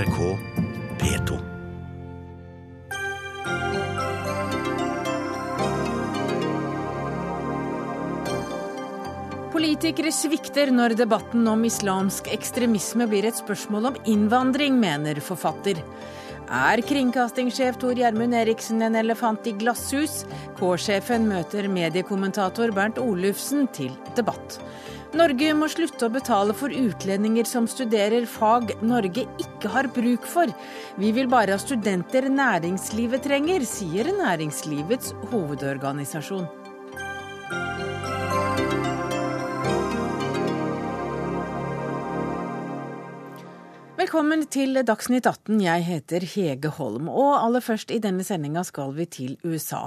NRK P2. Politikere svikter når debatten om islamsk ekstremisme blir et spørsmål om innvandring, mener forfatter. Er kringkastingssjef Tor Gjermund Eriksen en elefant i glasshus? K-sjefen møter mediekommentator Bernt Olufsen til debatt. Norge må slutte å betale for utlendinger som studerer fag Norge ikke har bruk for. Vi vil bare ha studenter næringslivet trenger, sier Næringslivets hovedorganisasjon. Velkommen til Dagsnytt 18. Jeg heter Hege Holm. Og aller først i denne sendinga skal vi til USA.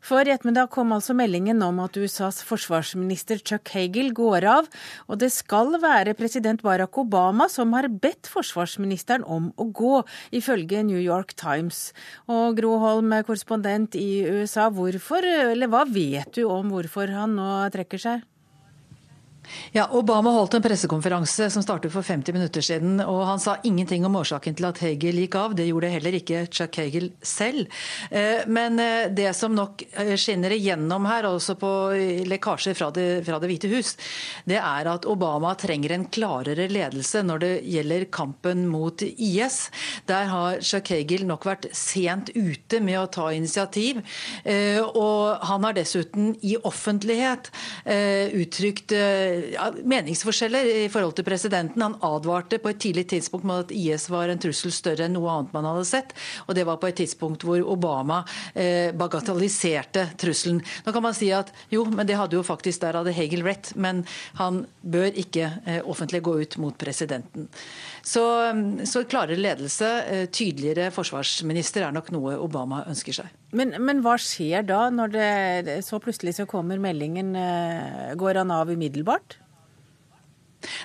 For i ettermiddag kom altså meldingen om at USAs forsvarsminister Chuck Hagel går av. Og det skal være president Barack Obama som har bedt forsvarsministeren om å gå, ifølge New York Times. Og Gro Holm, korrespondent i USA, hvorfor, eller hva vet du om hvorfor han nå trekker seg? Ja, Obama holdt en pressekonferanse som startet for 50 minutter siden. og Han sa ingenting om årsaken til at Hagel gikk av. Det gjorde heller ikke Chuck Hagel selv. Eh, men eh, det som nok eh, skinner igjennom her, også på lekkasjer fra det, fra det hvite hus, det er at Obama trenger en klarere ledelse når det gjelder kampen mot IS. Der har Chuck Hagel nok vært sent ute med å ta initiativ. Og han har dessuten i offentlighet uttrykt meningsforskjeller i forhold til presidenten. Han advarte på et tidlig tidspunkt med at IS var en trussel større enn noe annet man hadde sett. Og det var på et tidspunkt hvor Obama eh, bagatelliserte trusselen. Nå kan man si at jo, men det hadde jo faktisk der hadde Hegel rett, men han bør ikke eh, offentlig gå ut mot presidenten. Så, så klarere ledelse, eh, tydeligere forsvarsminister er nok noe Obama ønsker seg. Men, men, hva skjer da, når det så plutselig så kommer meldingen? Eh, går han av umiddelbart?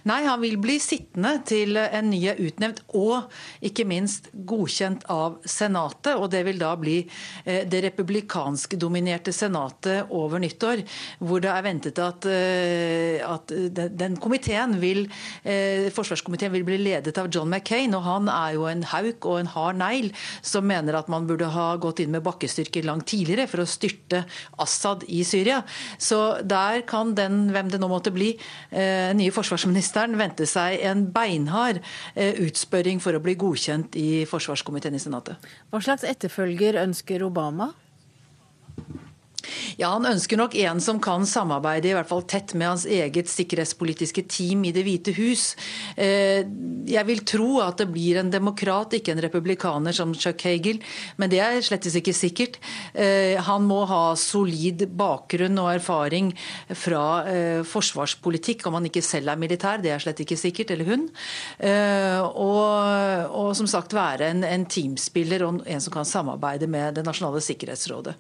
Nei, han vil bli sittende til en ny er utnevnt, og ikke minst godkjent av Senatet. Og det vil da bli eh, det republikansk-dominerte Senatet over nyttår, hvor det er ventet at, eh, at den komiteen vil, eh, forsvarskomiteen vil bli ledet av John McCain. Og han er jo en hauk og en hard negl som mener at man burde ha gått inn med bakkestyrker langt tidligere for å styrte Assad i Syria. Så der kan den, hvem det nå måtte bli, nye forsvarsministeren forsvarsministeren vente seg en beinhard eh, utspørring for å bli godkjent i forsvarskomiteen i Senatet. Hva slags etterfølger ønsker Obama? Ja, Han ønsker nok en som kan samarbeide i hvert fall tett med hans eget sikkerhetspolitiske team i Det hvite hus. Eh, jeg vil tro at det blir en demokrat, ikke en republikaner som Chuck Hagel, men det er slett ikke sikkert. Eh, han må ha solid bakgrunn og erfaring fra eh, forsvarspolitikk, om han ikke selv er militær, det er slett ikke sikkert, eller hun. Og, og som sagt være en, en teamspiller og en som kan samarbeide med Det nasjonale sikkerhetsrådet.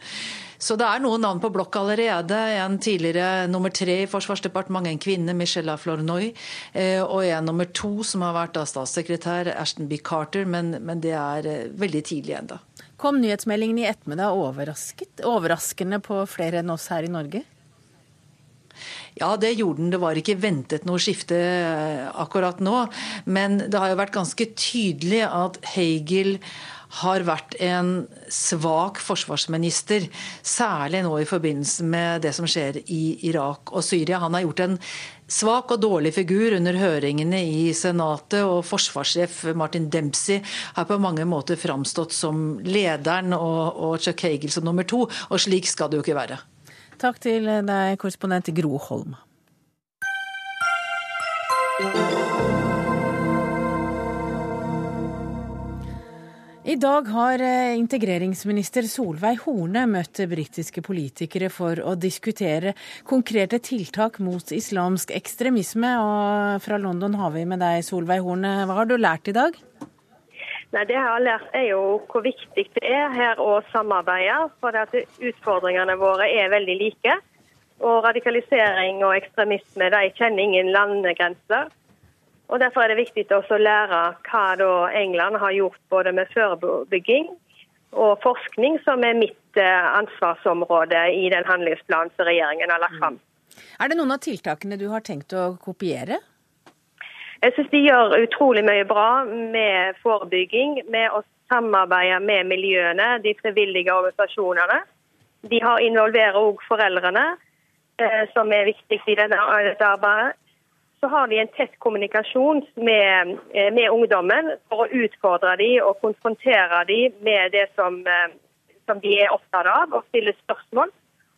Så det er noen navn på blokk allerede. En tidligere nummer tre i Forsvarsdepartementet, en kvinne, Michelle Flournoy. Eh, og en nummer to som har vært statssekretær, Ashton B. Carter. Men, men det er eh, veldig tidlig ennå. Kom nyhetsmeldingen i ettermiddag overraskende på flere enn oss her i Norge? Ja, det gjorde den. Det var ikke ventet noe skifte eh, akkurat nå. Men det har jo vært ganske tydelig at Hagel har vært en svak forsvarsminister, særlig nå i forbindelse med det som skjer i Irak og Syria. Han har gjort en svak og dårlig figur under høringene i Senatet, og forsvarssjef Martin Dempsey har på mange måter framstått som lederen og, og Chuck Hagel som nummer to, og slik skal det jo ikke være. Takk til deg, korrespondent Gro Holm. I dag har eh, integreringsminister Solveig Horne møtt britiske politikere for å diskutere konkrete tiltak mot islamsk ekstremisme. Og fra London har vi med deg, Solveig Horne. Hva har du lært i dag? Nei, Det jeg har lært er jo hvor viktig det er her å samarbeide. For at utfordringene våre er veldig like. Og radikalisering og ekstremisme de kjenner ingen landegrenser. Og Derfor er det viktig å lære hva England har gjort både med forebygging og forskning, som er mitt eh, ansvarsområde i den handlingsplanen som regjeringen har lagt fram. Er det noen av tiltakene du har tenkt å kopiere? Jeg synes de gjør utrolig mye bra med forebygging, med å samarbeide med miljøene, de frivillige organisasjonene. De har involverer òg foreldrene, eh, som er viktig i dette arbeidet. Så har de en tett kommunikasjon med, eh, med ungdommen for å utfordre dem og konfrontere dem med det som, eh, som de er opptatt av, og stille spørsmål.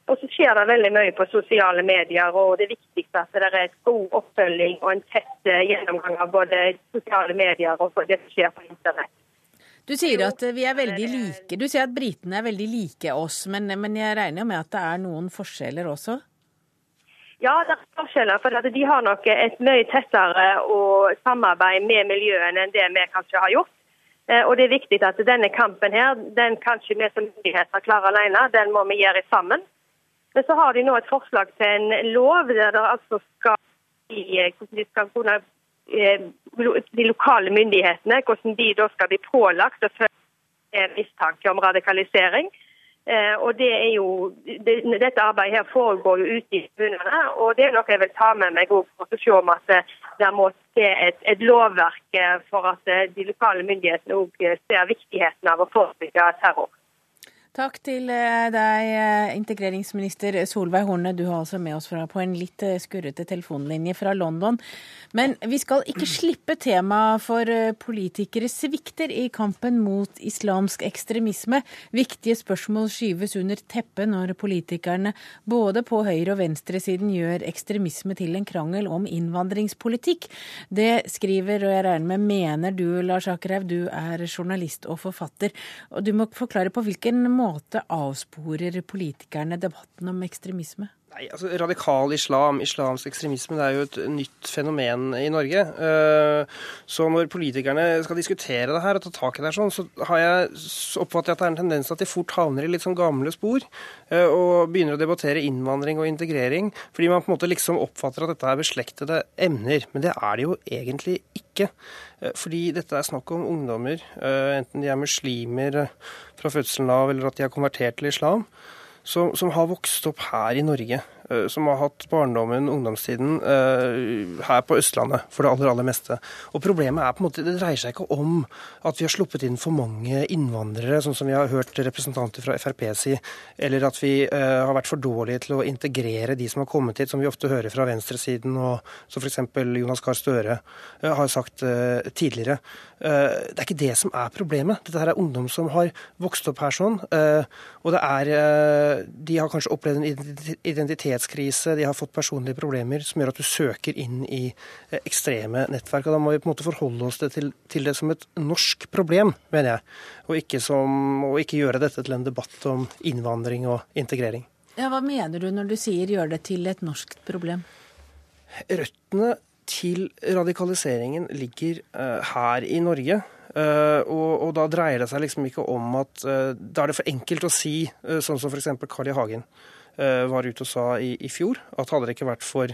Og så skjer det veldig mye på sosiale medier, og det viktigste er at det er et god oppfølging og en tett eh, gjennomgang av både sosiale medier og det som skjer på internett. Du sier at vi er veldig like. Du sier at britene er veldig like oss, men, men jeg regner med at det er noen forskjeller også? Ja, det er forskjeller. For de har nok et mye tettere samarbeid med miljøene enn det vi kanskje har gjort. Eh, og det er viktig at denne kampen her, den kan ikke vi som myndigheter klare alene, den må vi gjøre sammen. Men så har de nå et forslag til en lov der det altså skal eh, hvordan de skal kunne eh, de lokale myndighetene hvordan de da skal bli pålagt å følge mistanke om radikalisering. Eh, og det er jo, det, Dette arbeidet her foregår jo ute i kommunene. og Det er noe jeg vil ta med meg for å se om at det må til et, et, lovverk for at de lokale myndighetene også ser viktigheten av å forebygge terror. Takk til eh, deg, eh, integreringsminister Solveig Horne. Du har altså med oss fra på en litt eh, skurrete telefonlinje fra London. Men vi skal ikke slippe temaet for politikere svikter i kampen mot islamsk ekstremisme. Viktige spørsmål skyves under teppet når politikerne både på høyre- og venstresiden gjør ekstremisme til en krangel om innvandringspolitikk. Det skriver, og jeg regner med mener du, Lars Akerhaug, du er journalist og forfatter. Og du må forklare på hvilken måte måte avsporer politikerne debatten om ekstremisme? Nei, altså Radikal islam, islamsk ekstremisme, det er jo et nytt fenomen i Norge. Eh, så når politikerne skal diskutere det her og ta tak i det her sånn, så jeg oppfattet at det er en tendens at de fort havner i litt sånn gamle spor eh, og begynner å debattere innvandring og integrering, fordi man på en måte liksom oppfatter at dette er beslektede emner. Men det er det jo egentlig ikke. Eh, fordi dette er snakk om ungdommer, enten de er muslimer fra fødselen av eller at de har konvertert til islam som, som, har vokst opp her i Norge. Eh, som har hatt barndommen, ungdomstiden, eh, her på Østlandet for det aller, aller meste. Og problemet er på en måte, Det dreier seg ikke om at vi har sluppet inn for mange innvandrere, sånn som vi har hørt representanter fra Frp si, eller at vi eh, har vært for dårlige til å integrere de som har kommet hit, som vi ofte hører fra venstresiden, og som f.eks. Jonas Gahr Støre har sagt tidligere. Det er ikke det som er problemet. Dette her er ungdom som har vokst opp her sånn. Og det er De har kanskje opplevd en identitet identitetskrise, de har fått personlige problemer som gjør at du søker inn i eh, ekstreme nettverk. og Da må vi på en måte forholde oss til, til det som et norsk problem, mener jeg. Og ikke, som, og ikke gjøre dette til en debatt om innvandring og integrering. Ja, Hva mener du når du sier gjør det til et norsk problem? Røttene til radikaliseringen ligger uh, her i Norge. Uh, og, og, da dreier det seg liksom ikke om at uh, Da er det for enkelt å si, sånn som f.eks. Carl I. Hagen. Eh, var ute og sa i, i fjor at hadde det ikke vært for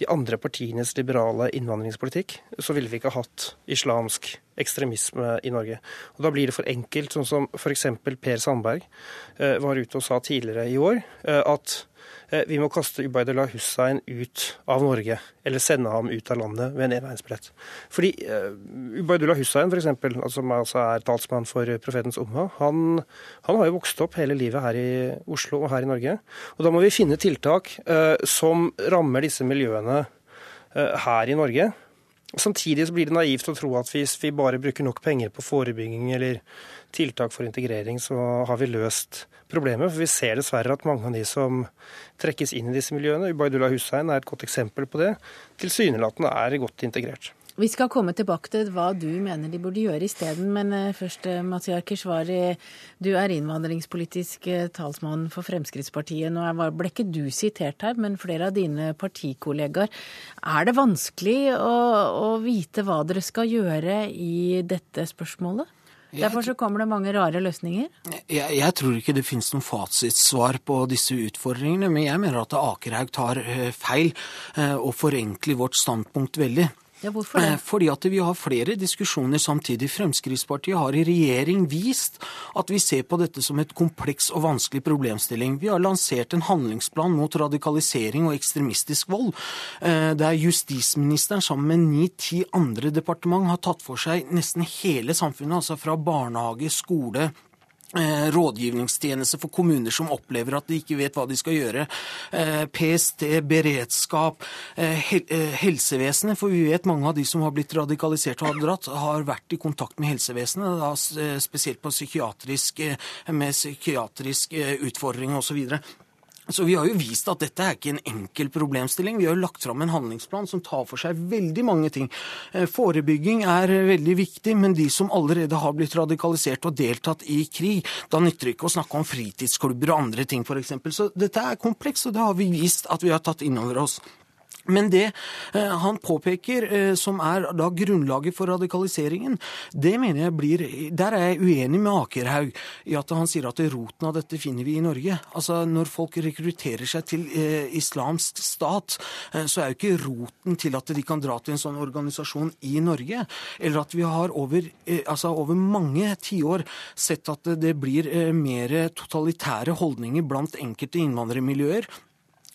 de andre partienes liberale innvandringspolitikk, så ville vi ikke hatt islamsk ekstremisme i Norge. Og Da blir det for enkelt, sånn som f.eks. Per Sandberg eh, var ute og sa tidligere i år, eh, at vi må kaste Ubaydullah Hussein ut av Norge, eller sende ham ut av landet ved en enveinsbrett. Fordi uh, Ubaydullah Hussein, f.eks., eksempel, som altså er talsmann for profetens umma, han, han, har jo vokst opp hele livet her i Oslo og her i Norge. Og da må vi finne tiltak som rammer disse miljøene her i Norge. Samtidig så blir det naivt å tro at hvis vi bare bruker nok penger på forebygging eller tiltak for integrering, så har vi løst problemet. For vi ser dessverre at mange av de som trekkes inn i disse miljøene, Ubaydullah Hussein er et godt eksempel på det, tilsynelatende er godt integrert. Vi skal komme tilbake til hva du mener de burde gjøre isteden, men eh, først eh, Mazyar Keshvari, du er innvandringspolitisk eh, talsmann for Fremskrittspartiet. Nå ble ikke du sitert her, men flere av dine partikollegaer. Er det vanskelig å, å vite hva dere skal gjøre i dette spørsmålet? Derfor så kommer det mange rare løsninger? Jeg, jeg tror ikke det finnes noen fasitsvar på disse utfordringene, men jeg mener at Akerhaug tar eh, feil eh, og forenkler vårt standpunkt veldig. Ja, hvorfor det? Fordi at vi har flere diskusjoner samtidig. Fremskrittspartiet har i regjering vist at vi ser på dette som et kompleks og vanskelig problemstilling. Vi har lansert en handlingsplan mot radikalisering og ekstremistisk vold, der justisministeren sammen med ni-ti andre departement har tatt for seg nesten hele samfunnet, altså fra barnehage, skole, Eh, rådgivningstjeneste for kommuner som opplever at de ikke vet hva de skal gjøre. Eh, PST, beredskap, eh, helsevesenet. For vi vet mange av de som har blitt radikalisert og har dratt, har vært i kontakt med helsevesenet. Spesielt på psykiatrisk, med psykiatrisk utfordring osv. Så Vi har jo vist at dette er ikke en enkel problemstilling. Vi har jo lagt fram en handlingsplan som tar for seg veldig mange ting. Eh, forebygging er veldig viktig, men de som allerede har blitt radikalisert og deltatt i krig, da nytter det ikke å snakke om fritidsklubber og andre ting f.eks. Så dette er komplekst, og det har vi vist at vi har tatt inn over oss. Men det eh, han påpeker eh, som er da grunnlaget for radikaliseringen, det mener jeg blir Der er jeg uenig med Akerhaug i at han sier at roten av dette finner vi i Norge. Altså Når folk rekrutterer seg til eh, islamsk stat, eh, så er jo ikke roten til at de kan dra til en sånn organisasjon i Norge. Eller at vi har over, altså over mange tiår sett at det blir mer totalitære holdninger blant enkelte innvandrermiljøer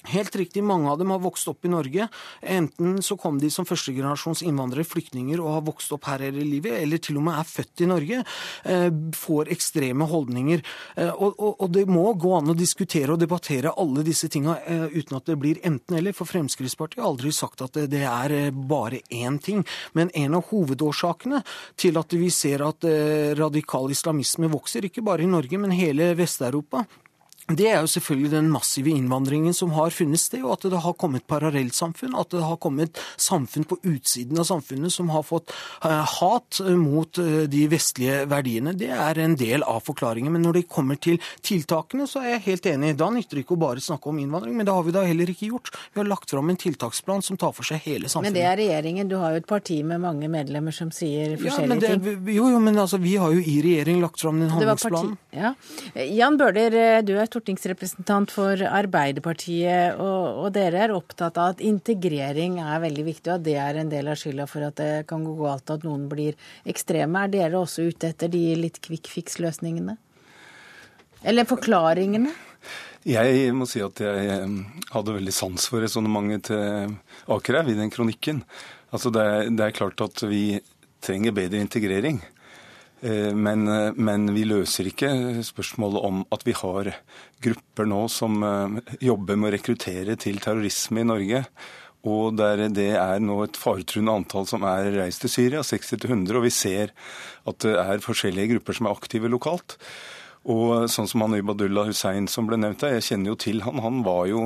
Helt riktig, mange av dem har vokst opp i Norge. Enten så kom de som førstegenerasjons innvandrere, flyktninger, og har vokst opp her hele livet, eller til og med er født i Norge. Eh, får ekstreme holdninger. Eh, og, og, og, det må gå an å diskutere og debattere alle disse tinga eh, uten at det blir enten-eller. For Fremskrittspartiet har aldri sagt at det, er bare én ting. Men en av hovedårsakene til at vi ser at radikal islamisme vokser, ikke bare i Norge, men hele Vest-Europa, det er jo selvfølgelig den massive innvandringen som har funnet sted, og at det har kommet parallellsamfunn. At det har kommet samfunn på utsiden av samfunnet som har fått uh, hat mot uh, de vestlige verdiene. Det er en del av forklaringen. Men når det kommer til tiltakene, så er jeg helt enig. Da nytter det ikke å bare snakke om innvandring, men det har vi da heller ikke gjort. Vi har lagt fram en tiltaksplan som tar for seg hele samfunnet. Men det er regjeringen. Du har jo et parti med mange medlemmer som sier forskjellige ja, det, ting. Jo, jo, men altså, vi har jo i regjering lagt fram den handlingsplanen. Ja. Jan Bøhler, eh, du er stortingsrepresentant for Arbeiderpartiet, og, og, dere er opptatt av at integrering er veldig viktig, og at det er en del av skylda for at det kan gå galt at noen blir ekstreme. Er dere også ute etter de litt quick fix-løsningene? Eller forklaringene? Jeg må si at jeg hadde veldig sans for resonnementet til Akerhaug i den kronikken. Altså det, er, det er klart at vi trenger bedre integrering. Eh, men, eh, men, vi løser ikke spørsmålet om at vi har grupper nå som eh, jobber med å rekruttere til terrorisme i Norge. Og der det er nå et faretruende antall som er reist til Syria, 60-100. Og vi ser at det er forskjellige grupper som er aktive lokalt. Og sånn som han Ibadullah Hussein som ble nevnt her, jeg kjenner jo til han. Han var jo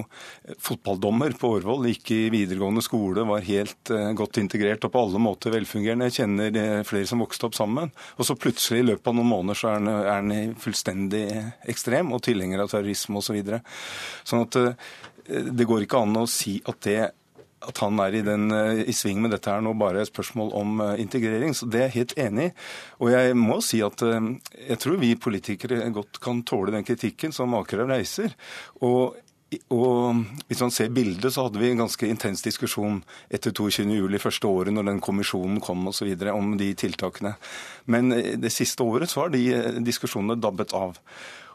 fotballdommer på Årvoll, gikk i videregående skole, var helt uh, godt integrert og på alle måter velfungerende. Jeg kjenner uh, flere som vokste opp sammen. Og så plutselig i løpet av noen måneder så er han, er han fullstendig ekstrem og tilhenger av terrorisme osv. Så videre. sånn at det går ikke an å si at det at han er i, den, eh, i sving med dette her nå bare et spørsmål om eh, integrering. Så det er jeg helt enig i. Og jeg må si at eh, jeg tror vi politikere godt kan tåle den kritikken som Akerøy reiser. Og og hvis man ser bildet, så hadde vi en ganske intens diskusjon etter 22.07. første året, når den kommisjonen kom osv. om de tiltakene. Men det siste året så har de diskusjonene dabbet av.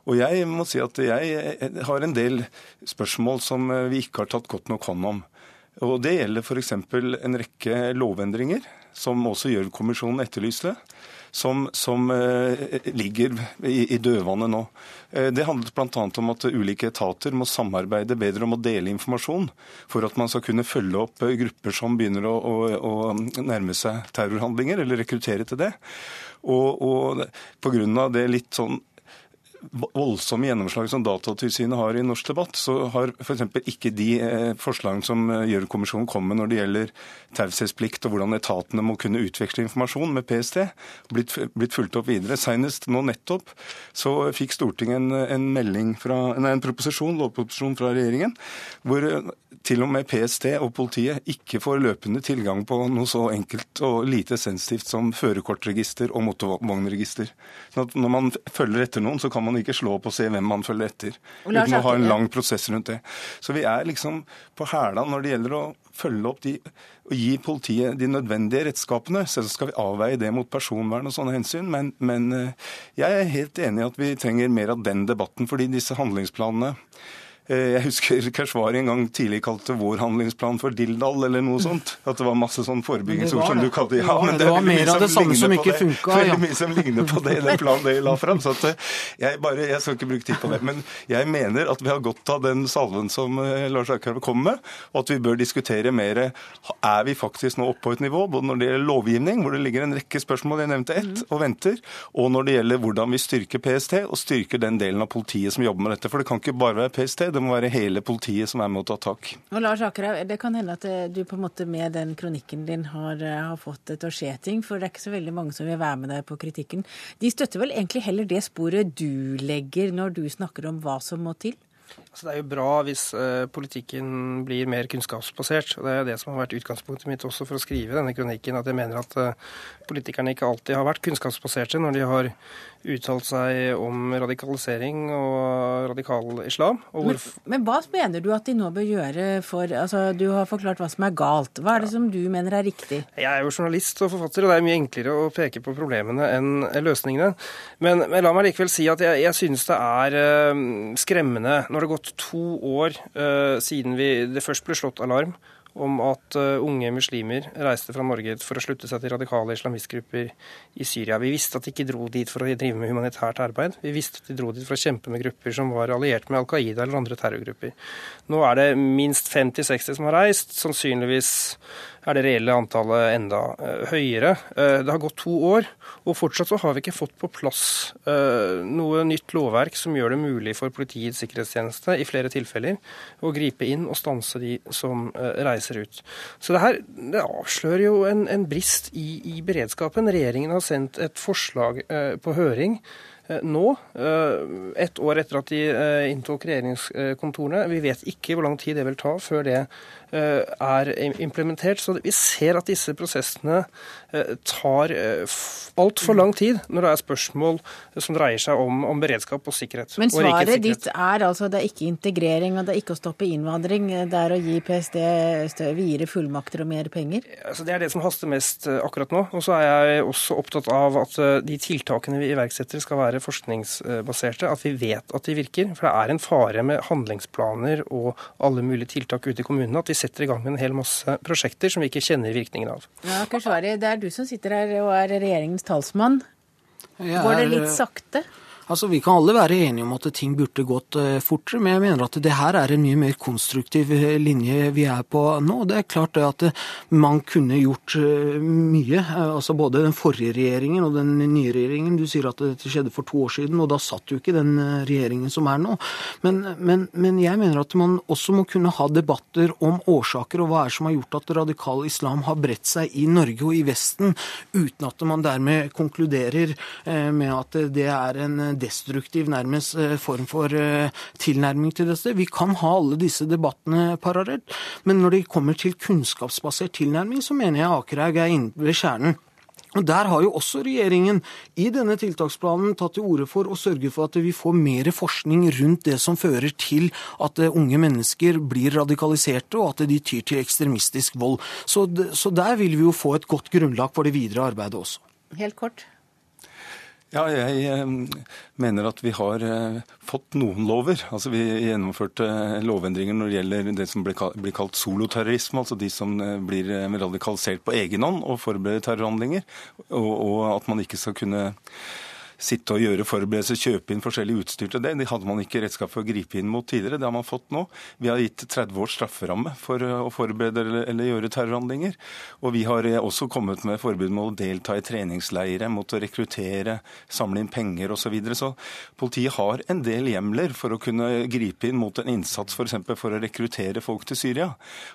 Og jeg må si at jeg har en del spørsmål som vi ikke har tatt godt nok hånd om. Og Det gjelder f.eks. en rekke lovendringer, som også Gjørv-kommisjonen etterlyste. Som, som eh, ligger i, i dødvannet nå. Eh, det handlet bl.a. om at ulike etater må samarbeide bedre om å dele informasjon, for at man skal kunne følge opp eh, grupper som begynner å, å, å nærme seg terrorhandlinger, eller rekruttere til det. Og, og Pga. det litt sånn voldsomme gjennomslag som Datatilsynet har i norsk debatt, så har f.eks. ikke de eh, forslagene som eh, Gjørv-kommisjonen kom med når det gjelder taushetsplikt og hvordan etatene må kunne utveksle informasjon med PST, blitt, blitt fulgt opp videre. Senest nå nettopp så fikk Stortinget en, en, fra, nei, en proposisjon, lovproposisjon fra regjeringen hvor til og med PST og politiet ikke får løpende tilgang på noe så enkelt og lite sensitivt som førerkortregister og motorvognregister. Sånn når man følger etter noen, så kan man ikke slå opp og se hvem man følger etter. Uten å ha en lang prosess rundt det. Så vi er liksom på hæla når det gjelder å følge opp de og gi politiet de nødvendige redskapene. Så skal vi avveie det mot personvern og sånne hensyn. Men, men eh, jeg er helt enig i at vi trenger mer av den debatten, fordi disse handlingsplanene jeg husker Keshvari en gang tidlig kalte vår handlingsplan for Dildal, eller noe sånt. At det var masse sånn forebyggingsord som du kalte ja, men det, var mer av det samme som ikke funka. Veldig mye som ligner på det i den planen dere la fram. Så at jeg, bare, jeg skal ikke bruke tid på det. Men jeg mener at vi har godt av den salven som eh, Lars Akarav kom med, og at vi bør diskutere mer er vi faktisk nå oppe på et nivå, både når det gjelder lovgivning, hvor det ligger en rekke spørsmål, jeg nevnte ett, og venter, og når det gjelder hvordan vi styrker PST, og styrker den delen av politiet som jobber med dette. For det kan ikke bare være PST. Det må være hele politiet som er med å ta tak. Og Lars Akerhaug, Det kan hende at eh, du på en måte med den kronikken din har, eh, har fått et årsjeting, for det er ikke så veldig mange som vil være med deg på kritikken. De støtter vel egentlig heller det sporet du legger når du snakker om hva som må til? Altså, det er jo bra hvis uh, politikken blir mer kunnskapsbasert. og Det er det som har vært utgangspunktet mitt også for å skrive denne kronikken. At jeg mener at uh, politikerne ikke alltid har vært kunnskapsbaserte når de har uttalt seg om radikalisering og radikal islam. Og men, men, hva mener du at de nå bør gjøre for altså, Du har forklart hva som er galt. Hva er det som du mener er riktig? Jeg er jo journalist og forfatter, og det er mye enklere å peke på problemene enn løsningene. Men, men la meg likevel si at jeg, jeg synes det er uh, skremmende når det har gått to år eh, siden vi, det først ble slått alarm om at uh, unge muslimer reiste fra Norge for å slutte seg til radikale islamistgrupper i Syria. Vi visste at de ikke dro dit for å drive med humanitært arbeid. Vi visste at de dro dit for å kjempe med grupper som var alliert med Al Qaida eller andre terrorgrupper. Nå er det minst 50-60 som har reist. Sannsynligvis er det reelle antallet enda uh, høyere. Uh, det har gått to år, og fortsatt så har vi ikke fått på plass uh, noe nytt lovverk som gjør det mulig for Politiets sikkerhetstjeneste i flere tilfeller å gripe inn og stanse de som reiser ut. Så det her det avslører jo en, en brist i, i, beredskapen. Regjeringen har sendt et forslag på høring nå, ett år etter at de inntok regjeringskontorene. Vi vet ikke hvor lang tid det vil ta før det Eh, er implementert. Så vi ser at disse prosessene eh, tar eh, altfor lang tid når det er spørsmål som dreier seg om, om beredskap og sikkerhet. Men svaret ditt er altså det er ikke integrering og det er ikke å stoppe innvandring. Det er å gi PST videre fullmakter og mer penger? Altså, det er det som haster mest akkurat nå. Og så er jeg også opptatt av at de tiltakene vi iverksetter skal være forskningsbaserte. At vi vet at de virker. For det er en fare med handlingsplaner og alle mulige tiltak ute i kommunene. at vi setter i gang med en hel masse prosjekter som vi ikke kjenner virkningen av. Ja, Keshvari, det er du som sitter her og er regjeringens talsmann. Går det litt sakte? Altså, Vi kan alle være enige om at ting burde gått uh, fortere, men jeg mener at det her er en mye mer konstruktiv uh, linje vi er på nå. Det er klart det at uh, man kunne gjort mye. altså Både den forrige regjeringen og den nye regjeringen. Du sier at dette skjedde for to år siden, og da satt jo ikke den regjeringen som er nå. Men, men, men, jeg mener at man også må kunne ha debatter om årsaker og hva er som har gjort at radikal islam har bredt seg i Norge og i Vesten, uten at man dermed konkluderer med at det er en destruktiv nærmest eh, form for eh, tilnærming til dette. Vi kan ha alle disse debattene parallelt, men når det kommer til kunnskapsbasert tilnærming, så mener jeg Akerhaug er inne ved kjernen. Og Der har jo også regjeringen i denne tiltaksplanen tatt til orde for å sørge for at vi får mer forskning rundt det som fører til at eh, unge mennesker blir radikaliserte, og at de tyr til ekstremistisk vold. Så, så der vil vi jo få et godt grunnlag for det videre arbeidet også. Helt kort. Ja, jeg eh, mener at vi har eh, fått noen lover. Altså Vi gjennomførte lovendringer når det gjelder det som blir kalt soloterrorisme. Altså de som eh, blir radikalisert på egen hånd og forbereder terrorhandlinger. Og, og at man ikke skal kunne sitte og gjøre forberedelser, kjøpe inn forskjellig utstyr til det. Det hadde man ikke redskap for å gripe inn mot tidligere. Det har man fått nå. Vi har gitt 30 års strafferamme for eh, å forberede eller, eller gjøre terrorhandlinger. Og vi har eh, også kommet med forbud mot å delta i treningsleire, mot å rekruttere, samle inn penger osv. Så, videre. så politiet har en del hjemler for å kunne gripe inn mot en innsats f.eks. For, for å rekruttere folk til Syria.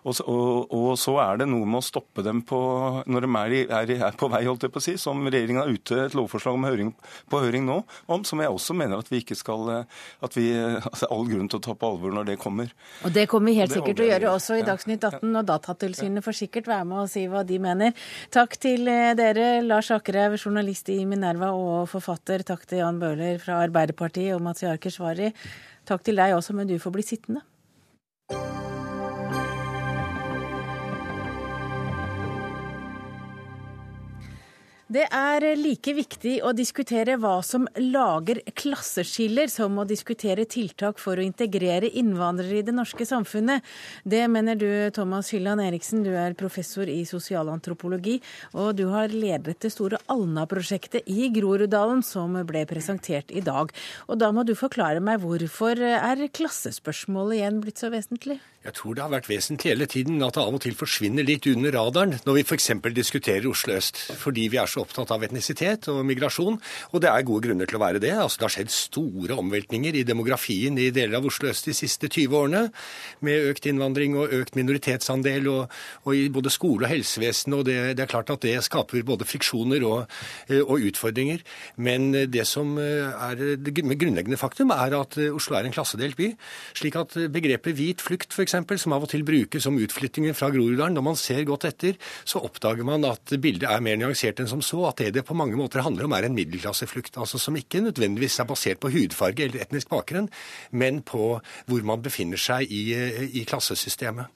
Og så, og, og så, er det noe med å stoppe dem på, når de er, er, er på vei, holdt jeg på å si, som regjeringen har ute et lovforslag om høring på høring nå om, som jeg også mener at vi ikke skal At vi altså, all grunn til å ta på alvor når det kommer. Og det kommer vi helt sikkert til å gjøre også i Dagsnytt 18, og Datatilsynet får sikkert være med og si hva de mener. Takk til dere, Lars Akerhaug, journalist i Minerva og forfatter. Takk til Jan Bøhler fra Arbeiderpartiet og Mazyar Keshvari. Takk til deg også, men du får bli sittende. Det er like viktig å diskutere hva som lager klasseskiller, som å diskutere tiltak for å integrere innvandrere i det norske samfunnet. Det mener du, Thomas Hylland Eriksen. Du er professor i sosialantropologi, og du har ledet det store Alna-prosjektet i Groruddalen, som ble presentert i dag. Og da må du forklare meg hvorfor er klassespørsmålet igjen blitt så vesentlig? Jeg tror det har vært vesentlig hele tiden at det av og til forsvinner litt under radaren når vi f.eks. diskuterer Oslo øst, fordi vi er så opptatt av etnisitet og migrasjon. Og det er gode grunner til å være det. Altså, det har skjedd store omveltninger i demografien i deler av Oslo øst de siste 20 årene, med økt innvandring og økt minoritetsandel, og, og i både skole og helsevesen. Og det, det, er klart at det skaper både friksjoner og, og utfordringer. Men det som er det grunnleggende faktum, er at Oslo er en klassedelt by. Slik at begrepet hvit flukt, f.eks som av og til brukes som utflyttingen fra Groruddalen. Når man ser godt etter, så oppdager man at bildet er mer nyansert enn som så. At det det på mange måter handler om, er en middelklasseflukt. Altså som ikke nødvendigvis er basert på hudfarge eller etnisk bakgrunn, men på hvor man befinner seg i, i klassesystemet.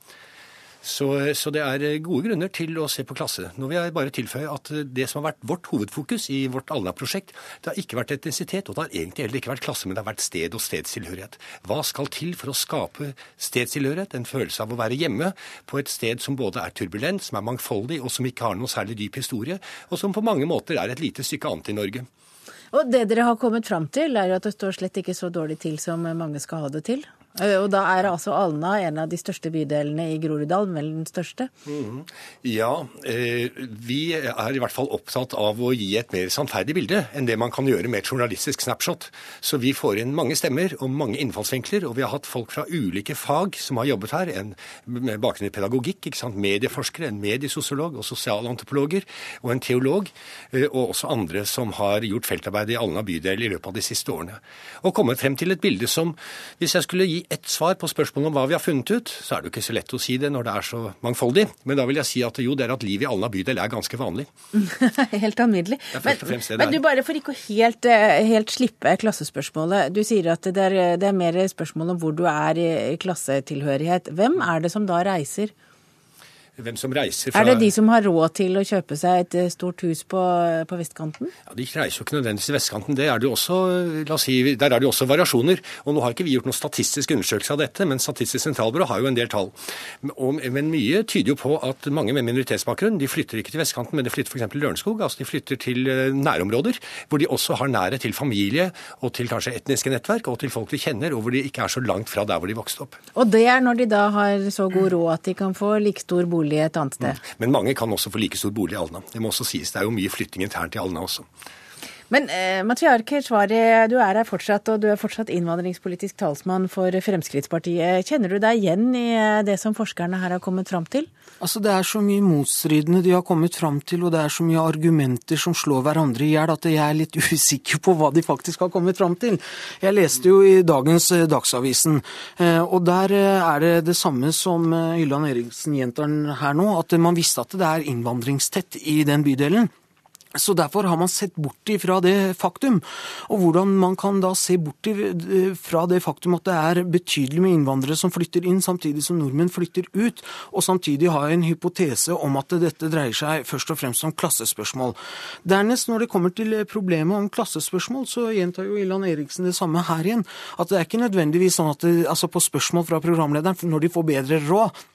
Så, så, det er gode grunner til å se på klasse. Nå vil jeg bare tilføye at det som har vært vårt hovedfokus i vårt Alna-prosjekt, det har ikke vært etnisitet, og det har egentlig heller ikke vært klasse, men det har vært sted og stedstilhørighet. Hva skal til for å skape stedstilhørighet, en følelse av å være hjemme på et sted som både er turbulent, som er mangfoldig, og som ikke har noe særlig dyp historie, og som på mange måter er et lite stykke annet i Norge. Og det dere har kommet fram til, er at det står slett ikke så dårlig til som mange skal ha det til? Eh, og da er altså Alna en av de største bydelene i Groruddalen, vel den største? Mm. Ja, eh, vi er i hvert fall opptatt av å gi et mer sannferdig bilde enn det man kan gjøre med et journalistisk snapshot. Så vi får inn mange stemmer og mange innfallsvinkler, og vi har hatt folk fra ulike fag som har jobbet her. En med bakgrunn i pedagogikk, medieforskere, en mediesosiolog og sosialantropologer, og en teolog, eh, og også andre som har gjort feltarbeid i Alna bydel i løpet av de siste årene. Og kommet frem til et bilde som, hvis jeg skulle gi ett svar på spørsmålet om hva vi har funnet ut, så er det jo ikke så lett å si det når det er så mangfoldig. Men da vil jeg si at jo, det er at livet i Alna bydel er ganske vanlig. helt alminnelig. Men, men, du bare for ikke å helt, eh, helt, slippe klassespørsmålet. Du sier at det er, det er mer spørsmål om hvor du er i klassetilhørighet. Hvem er det som da reiser? Hvem som reiser fra Er det de som har råd til å kjøpe seg et eh, stort hus på, på vestkanten? Ja, De reiser jo ikke nødvendigvis til vestkanten. Det er det jo også, la oss si, der er det jo også variasjoner. Og Nå har ikke vi gjort noen statistisk undersøkelse av dette, men Statistisk sentralbyrå har jo en del tall. Men mye tyder jo på at mange med minoritetsbakgrunn de flytter ikke til vestkanten, men de flytter f.eks. til Lørenskog. altså De flytter til eh, nærområder, hvor de også har nærhet til familie og til kanskje etniske nettverk, og til folk de kjenner, og hvor de ikke er så langt fra der hvor de vokste opp. Og det er når de da har så god råd at de kan få like stor bolig bolig et annet sted. Mm. Men mange kan også få like stor bolig i Alna. Det må også sies. Det er jo mye flytting internt i Alna også. Men eh, Matriar Keshvari, du er her fortsatt, og du er fortsatt innvandringspolitisk talsmann for Fremskrittspartiet. Kjenner du deg igjen i eh, det som forskerne her har kommet fram til? Altså, Det er så mye motstridende de har kommet fram til, og det er så mye argumenter som slår hverandre i hjel, at jeg er litt usikker på hva de faktisk har kommet fram til. Jeg leste jo i dagens eh, Dagsavisen, eh, og der er det det samme som Hylland Eriksen gjentar her nå, at man visste at det er innvandringstett i den bydelen. Så Derfor har man sett bort ifra det faktum. Og hvordan man kan da se bort fra det faktum at det er betydelig med innvandrere som flytter inn, samtidig som nordmenn flytter ut, og samtidig ha en hypotese om at dette dreier seg først og fremst om klassespørsmål. Dernest, når det kommer til problemet om klassespørsmål, så gjentar jo Ilan Eriksen det samme her igjen. At det er ikke nødvendigvis sånn at det, altså på spørsmål fra programlederen, når de får bedre råd,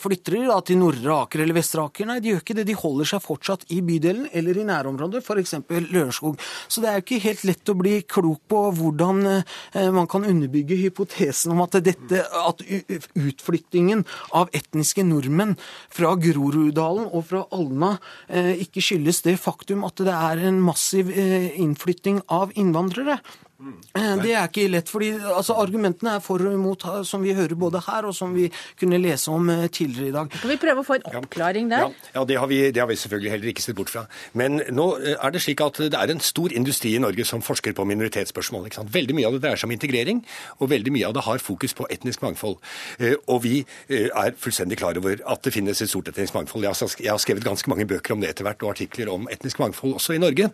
Flytter de da til Nordre Aker eller Vestre Aker? Nei, de gjør ikke det. De holder seg fortsatt i bydelen eller i nærområdet, f.eks. Lørenskog. Så det er jo ikke helt lett å bli klok på hvordan eh, man kan underbygge hypotesen om at, dette, at utflyttingen av etniske nordmenn fra Groruddalen og fra Alna eh, ikke skyldes det faktum at det er en massiv eh, innflytting av innvandrere. Eh, det er ikke lett, fordi altså, argumentene er for og imot, som vi hører både her og som vi kunne lese om eh, tidligere i dag. Kan vi prøve å få en oppklaring der? Ja, ja det, har vi, det, har vi, selvfølgelig heller ikke sett bort fra. Men nå eh, er det slik at det er en stor industri i Norge som forsker på minoritetsspørsmål. Veldig mye av det dreier seg om integrering, og veldig mye av det har fokus på etnisk mangfold. Og vi er fullstendig klar over at det finnes et stort etnisk mangfold. Jeg har skrevet ganske mange bøker om det etter hvert, og artikler om etnisk mangfold også i Norge.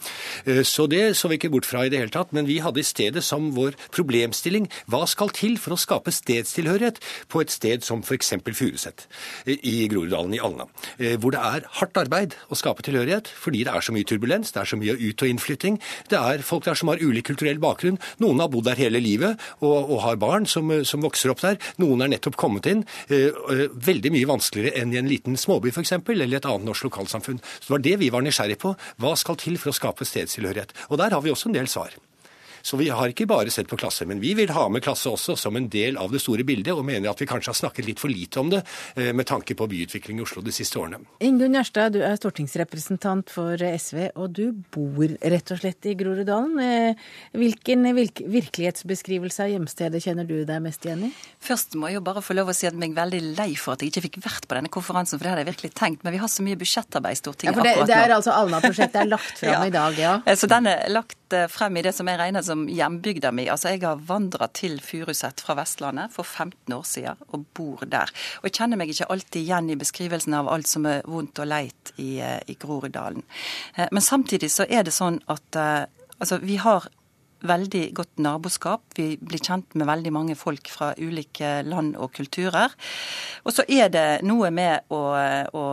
Så det så vi ikke bort fra i det hele tatt. Men vi hadde i stedet som vår problemstilling hva skal til for å skape stedstilhørighet på et sted som f.eks. Furuset i Groruddalen i Alna. Eh, hvor det er hardt arbeid å skape tilhørighet fordi det er så mye turbulens, det er så mye ut- og innflytting. Det er folk der som har ulik kulturell bakgrunn. Noen har bodd der hele livet og, og har barn som, som, vokser opp der. Noen er nettopp kommet inn. Eh, eh, veldig mye vanskeligere enn i en liten småby f.eks., eller et annet norsk lokalsamfunn. Så det var det vi var nysgjerrig på. Hva skal til for å skape stedstilhørighet? Og der har vi også en del svar. Så vi har ikke bare sett på klasse, men vi vil ha med klasse også som en del av det store bildet, og mener at vi kanskje har snakket litt for lite om det eh, med tanke på byutvikling i Oslo de siste årene. Ingunn Gjerstad, du er stortingsrepresentant for SV, og du bor rett og slett i Groruddalen. Eh, hvilken virkelighetsbeskrivelse av hjemstedet kjenner du deg mest igjen i? Først må jeg jo bare få lov å si at jeg er veldig lei for at jeg ikke fikk vært på denne konferansen, for det hadde jeg virkelig tenkt. Men vi har så mye budsjettarbeid i Stortinget ja, for det, akkurat nå. Det er altså Alna-prosjektet er lagt fram ja. i dag, ja? Så den er lagt frem i det som jeg regner som som hjembygda mi. Altså, jeg har vandra til Furuset fra Vestlandet for 15 år siden og bor der. Og jeg kjenner meg ikke alltid igjen i beskrivelsen av alt som er vondt og leit i, eh, i Groruddalen. Eh, men samtidig så er det sånn at eh, altså, vi har veldig godt naboskap. Vi blir kjent med veldig mange folk fra ulike land og kulturer. Og så er det noe med å, å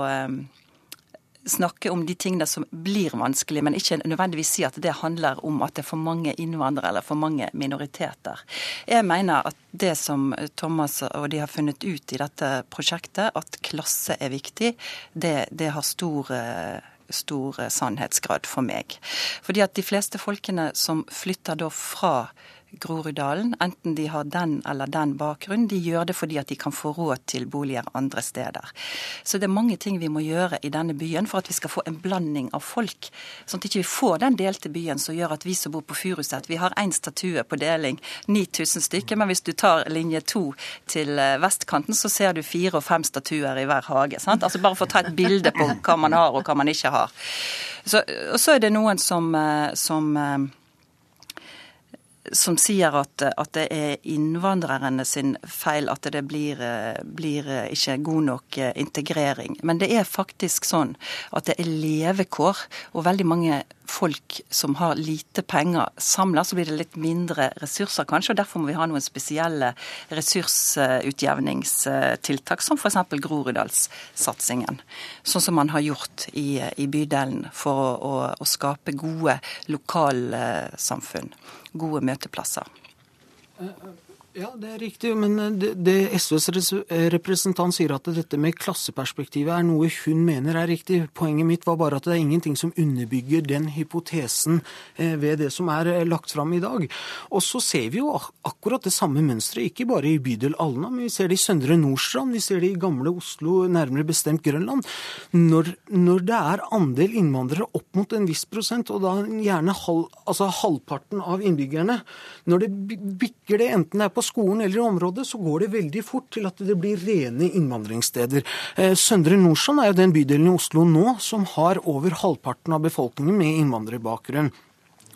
snakke om de tingene som blir vanskelig, men ikke nødvendigvis si at det handler om at det er for mange innvandrere eller for mange minoriteter. Jeg mener at det som Thomas og de har funnet ut i dette prosjektet, at klasse er viktig, det, det har stor stor sannhetsgrad for meg. Fordi at de fleste folkene som flytter da fra Groruddalen, enten de har den eller den bakgrunnen. De gjør det fordi at de kan få råd til boliger andre steder. Så det er mange ting vi må gjøre i denne byen for at vi skal få en blanding av folk. Sånn at vi ikke får den delte byen som gjør at vi som bor på Furuset, vi har én statue på deling, 9000 stykker. Men hvis du tar linje to til eh, vestkanten, så ser du fire og fem statuer i hver hage. Sant? Altså Bare for å ta et bilde på hva man har og hva man ikke har. Så, og så er det noen som, eh, som eh, som sier at, at, det er innvandrerne sin feil at det blir, blir, ikke god nok integrering. Men det er faktisk sånn at det er levekår, og veldig mange folk som har lite penger samla, så blir det litt mindre ressurser kanskje. og Derfor må vi ha noen spesielle ressursutjevningstiltak, som f.eks. Groruddalssatsingen. Sånn som man har gjort i, i bydelen for å, å, å skape gode lokalsamfunn. Gode møteplasser. Ja, det er riktig. Men eh, det, det, SVs eh, representant sier at dette med klasseperspektivet er noe hun mener er riktig. Poenget mitt var bare at det er ingenting som underbygger den hypotesen eh, ved det som er lagt fram i dag. Og så ser vi jo akkurat det samme mønsteret, ikke bare i bydel Alna, men vi ser det i Søndre Nordstrand, vi ser det i gamle Oslo, nærmere bestemt Grønland. Når, når det er andel innvandrere opp mot en viss prosent, og da gjerne halv, altså halvparten av innbyggerne, når det bikker det enten det er på skolen eller i området, så går det veldig fort til at det blir rene innvandringssteder. Eh, Søndre Nordstrand er jo den bydelen i Oslo nå som har over halvparten av befolkningen med innvandrerbakgrunn.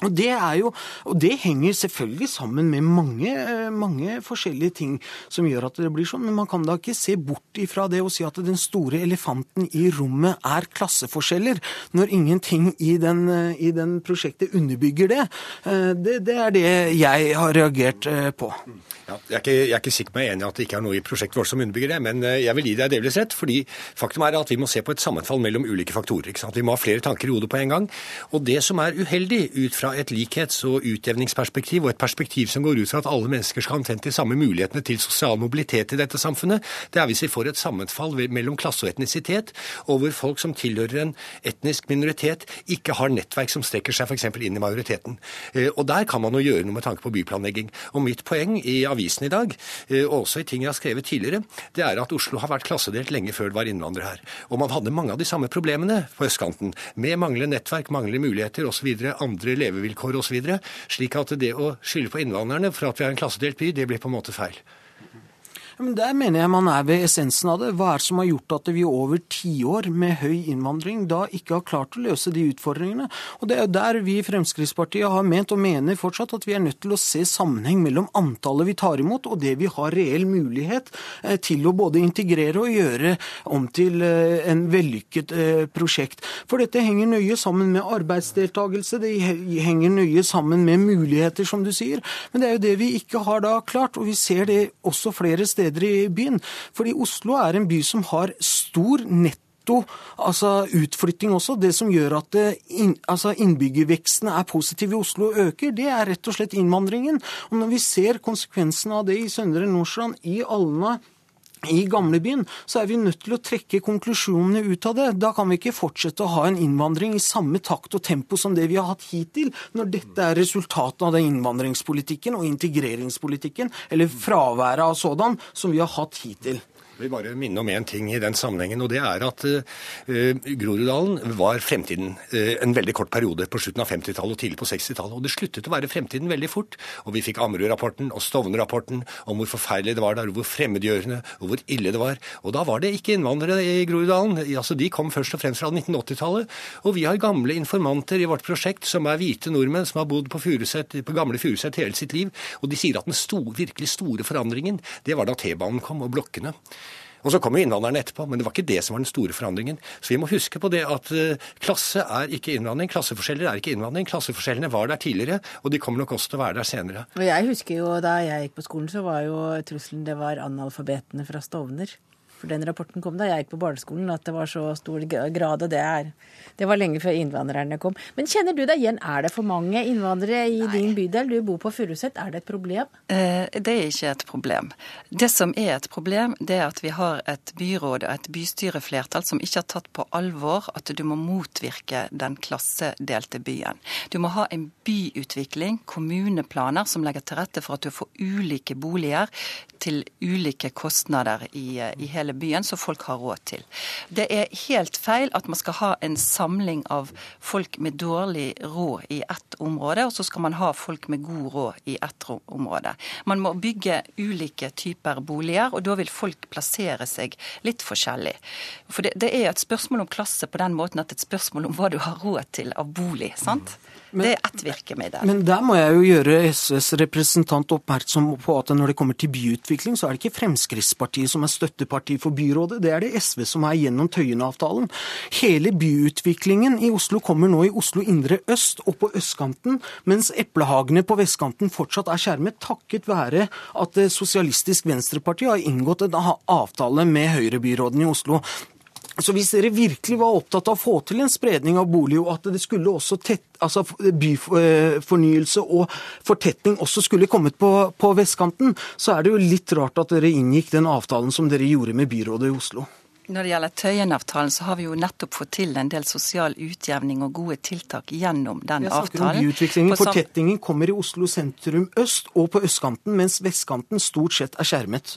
Og det, jo, og det, henger selvfølgelig sammen med mange, eh, mange, forskjellige ting som gjør at det blir sånn, men man kan da ikke se bort ifra det og si at den store elefanten i rommet er klasseforskjeller, når ingenting i den, eh, i den prosjektet underbygger det. Eh, det. det. er det jeg har reagert på. Ja, jeg, er ikke, jeg, er ikke, sikker meg enig i at det ikke er noe i prosjektet vårt som underbygger det, men jeg vil gi deg delvis rett. fordi faktum er at vi må se på et sammenfall mellom ulike faktorer. Vi må ha flere tanker i hodet på en gang. Og det som er uheldig ut fra et likhets- og utjevningsperspektiv, og et perspektiv som går ut fra at alle mennesker skal ha omtrent de samme mulighetene til sosial mobilitet i dette samfunnet, det er hvis vi får et sammenfall mellom klasse og etnisitet, og hvor folk som tilhører en etnisk minoritet, ikke har nettverk som strekker seg f.eks. inn i majoriteten. Eh, og der kan man jo gjøre noe med tanke på byplanlegging. Og mitt poeng i avisen i dag, eh, og også i ting jeg har skrevet tidligere, det er at Oslo har vært klassedelt lenge før det var innvandrere her. Og man hadde mange av de samme problemene på østkanten, med manglende nettverk, manglende muligheter osv., andre leve levevilkår osv. Slik at det å skylde på innvandrerne for at vi har en klassedelt by, det blir på en måte feil. Men Der mener jeg man er ved essensen av det. Hva er det som har gjort at vi over tiår med høy innvandring da ikke har klart å løse de utfordringene? Og Det er der vi i Fremskrittspartiet har ment og mener fortsatt at vi er nødt til å se sammenheng mellom antallet vi tar imot og det vi har reell mulighet eh, til å både integrere og gjøre om til eh, en vellykket eh, prosjekt. For dette henger nøye sammen med arbeidsdeltakelse, det henger nøye sammen med muligheter, som du sier. Men det er jo det vi ikke har da klart, og vi ser det også flere steder steder i byen. Fordi Oslo er en by som har stor netto altså utflytting også. Det som gjør at inn, altså innbyggerveksten er positiv i Oslo og øker, det er rett og slett innvandringen. Og når vi ser konsekvensene av det i Søndre Nordstrand, i Alna, i gamlebyen, så er vi nødt til å trekke konklusjonene ut av det. Da kan vi ikke fortsette å ha en innvandring i samme takt og tempo som det vi har hatt hittil, når dette er resultatet av den innvandringspolitikken og integreringspolitikken, eller fraværet av sådan, som vi har hatt hittil. Jeg vil bare minne om én ting i den sammenhengen, og det er at uh, Groruddalen var fremtiden uh, en veldig kort periode på slutten av 50-tallet og tidlig på 60-tallet. Og det sluttet å være fremtiden veldig fort. Og vi fikk Ammerud-rapporten og Stovner-rapporten om hvor forferdelig det var der, hvor fremmedgjørende og hvor ille det var. Og da var det ikke innvandrere i Groruddalen. Altså, de kom først og fremst fra 1980-tallet. Og vi har gamle informanter i vårt prosjekt som er hvite nordmenn som har bodd på, Furuset, på gamle Furuset hele sitt liv. Og de sier at den store, virkelig store forandringen, det var da T-banen kom og blokkene. Og så kom jo innvandrerne etterpå, men det var ikke det som var den store forandringen. Så vi må huske på det at eh, klasse er ikke innvandring, klasseforskjeller er ikke innvandring. Klasseforskjellene var der tidligere, og de kommer nok også til å være der senere. Og jeg husker jo da jeg gikk på skolen, så var jo trusselen det var analfabetene fra Stovner for den rapporten kom da jeg gikk på barneskolen, at det var så stor grad, og det er Det var lenge før innvandrerne kom. Men kjenner du deg igjen? Er det for mange innvandrere i Nei. din bydel? Du bor på Furuset. Er det et problem? Eh, det er ikke et problem. Det som er et problem, det er at vi har et byråd og et bystyreflertall som ikke har tatt på alvor at du må motvirke den klassedelte byen. Du må ha en byutvikling, kommuneplaner som legger til rette for at du får ulike boliger til ulike kostnader i, i hele hele byen, som folk har råd til. Det er helt feil at man skal ha en samling av folk med dårlig råd i ett område, og så skal man ha folk med god råd i ett område. Man må bygge ulike typer boliger, og da vil folk plassere seg litt forskjellig. For det, det er et spørsmål om klasse på den måten at det er et spørsmål om hva du har råd til av bolig. sant? Men, det er ett virkemiddel. Men der må jeg jo gjøre SVs representant oppmerksom på at når det kommer til byutvikling, så er det ikke Fremskrittspartiet som er støtteparti for byrådet, det er det SV som er gjennom Tøyen-avtalen. Hele byutviklingen i Oslo kommer nå i Oslo indre øst og på østkanten, mens eplehagene på vestkanten fortsatt er skjermet, takket være at Sosialistisk Venstreparti har inngått en avtale med høyrebyråden i Oslo. Så hvis dere virkelig var opptatt av å få til en spredning av bolig, og at det skulle også tett, altså byfornyelse og fortetning også skulle kommet på, på vestkanten, så er det jo litt rart at dere inngikk den avtalen som dere gjorde med byrådet i Oslo. Når det gjelder Tøyen-avtalen, så har vi jo nettopp fått til en del sosial utjevning og gode tiltak gjennom den avtalen. Jeg snakker om byutviklingen. Fortetningen kommer i Oslo sentrum øst og på østkanten, mens vestkanten stort sett er skjermet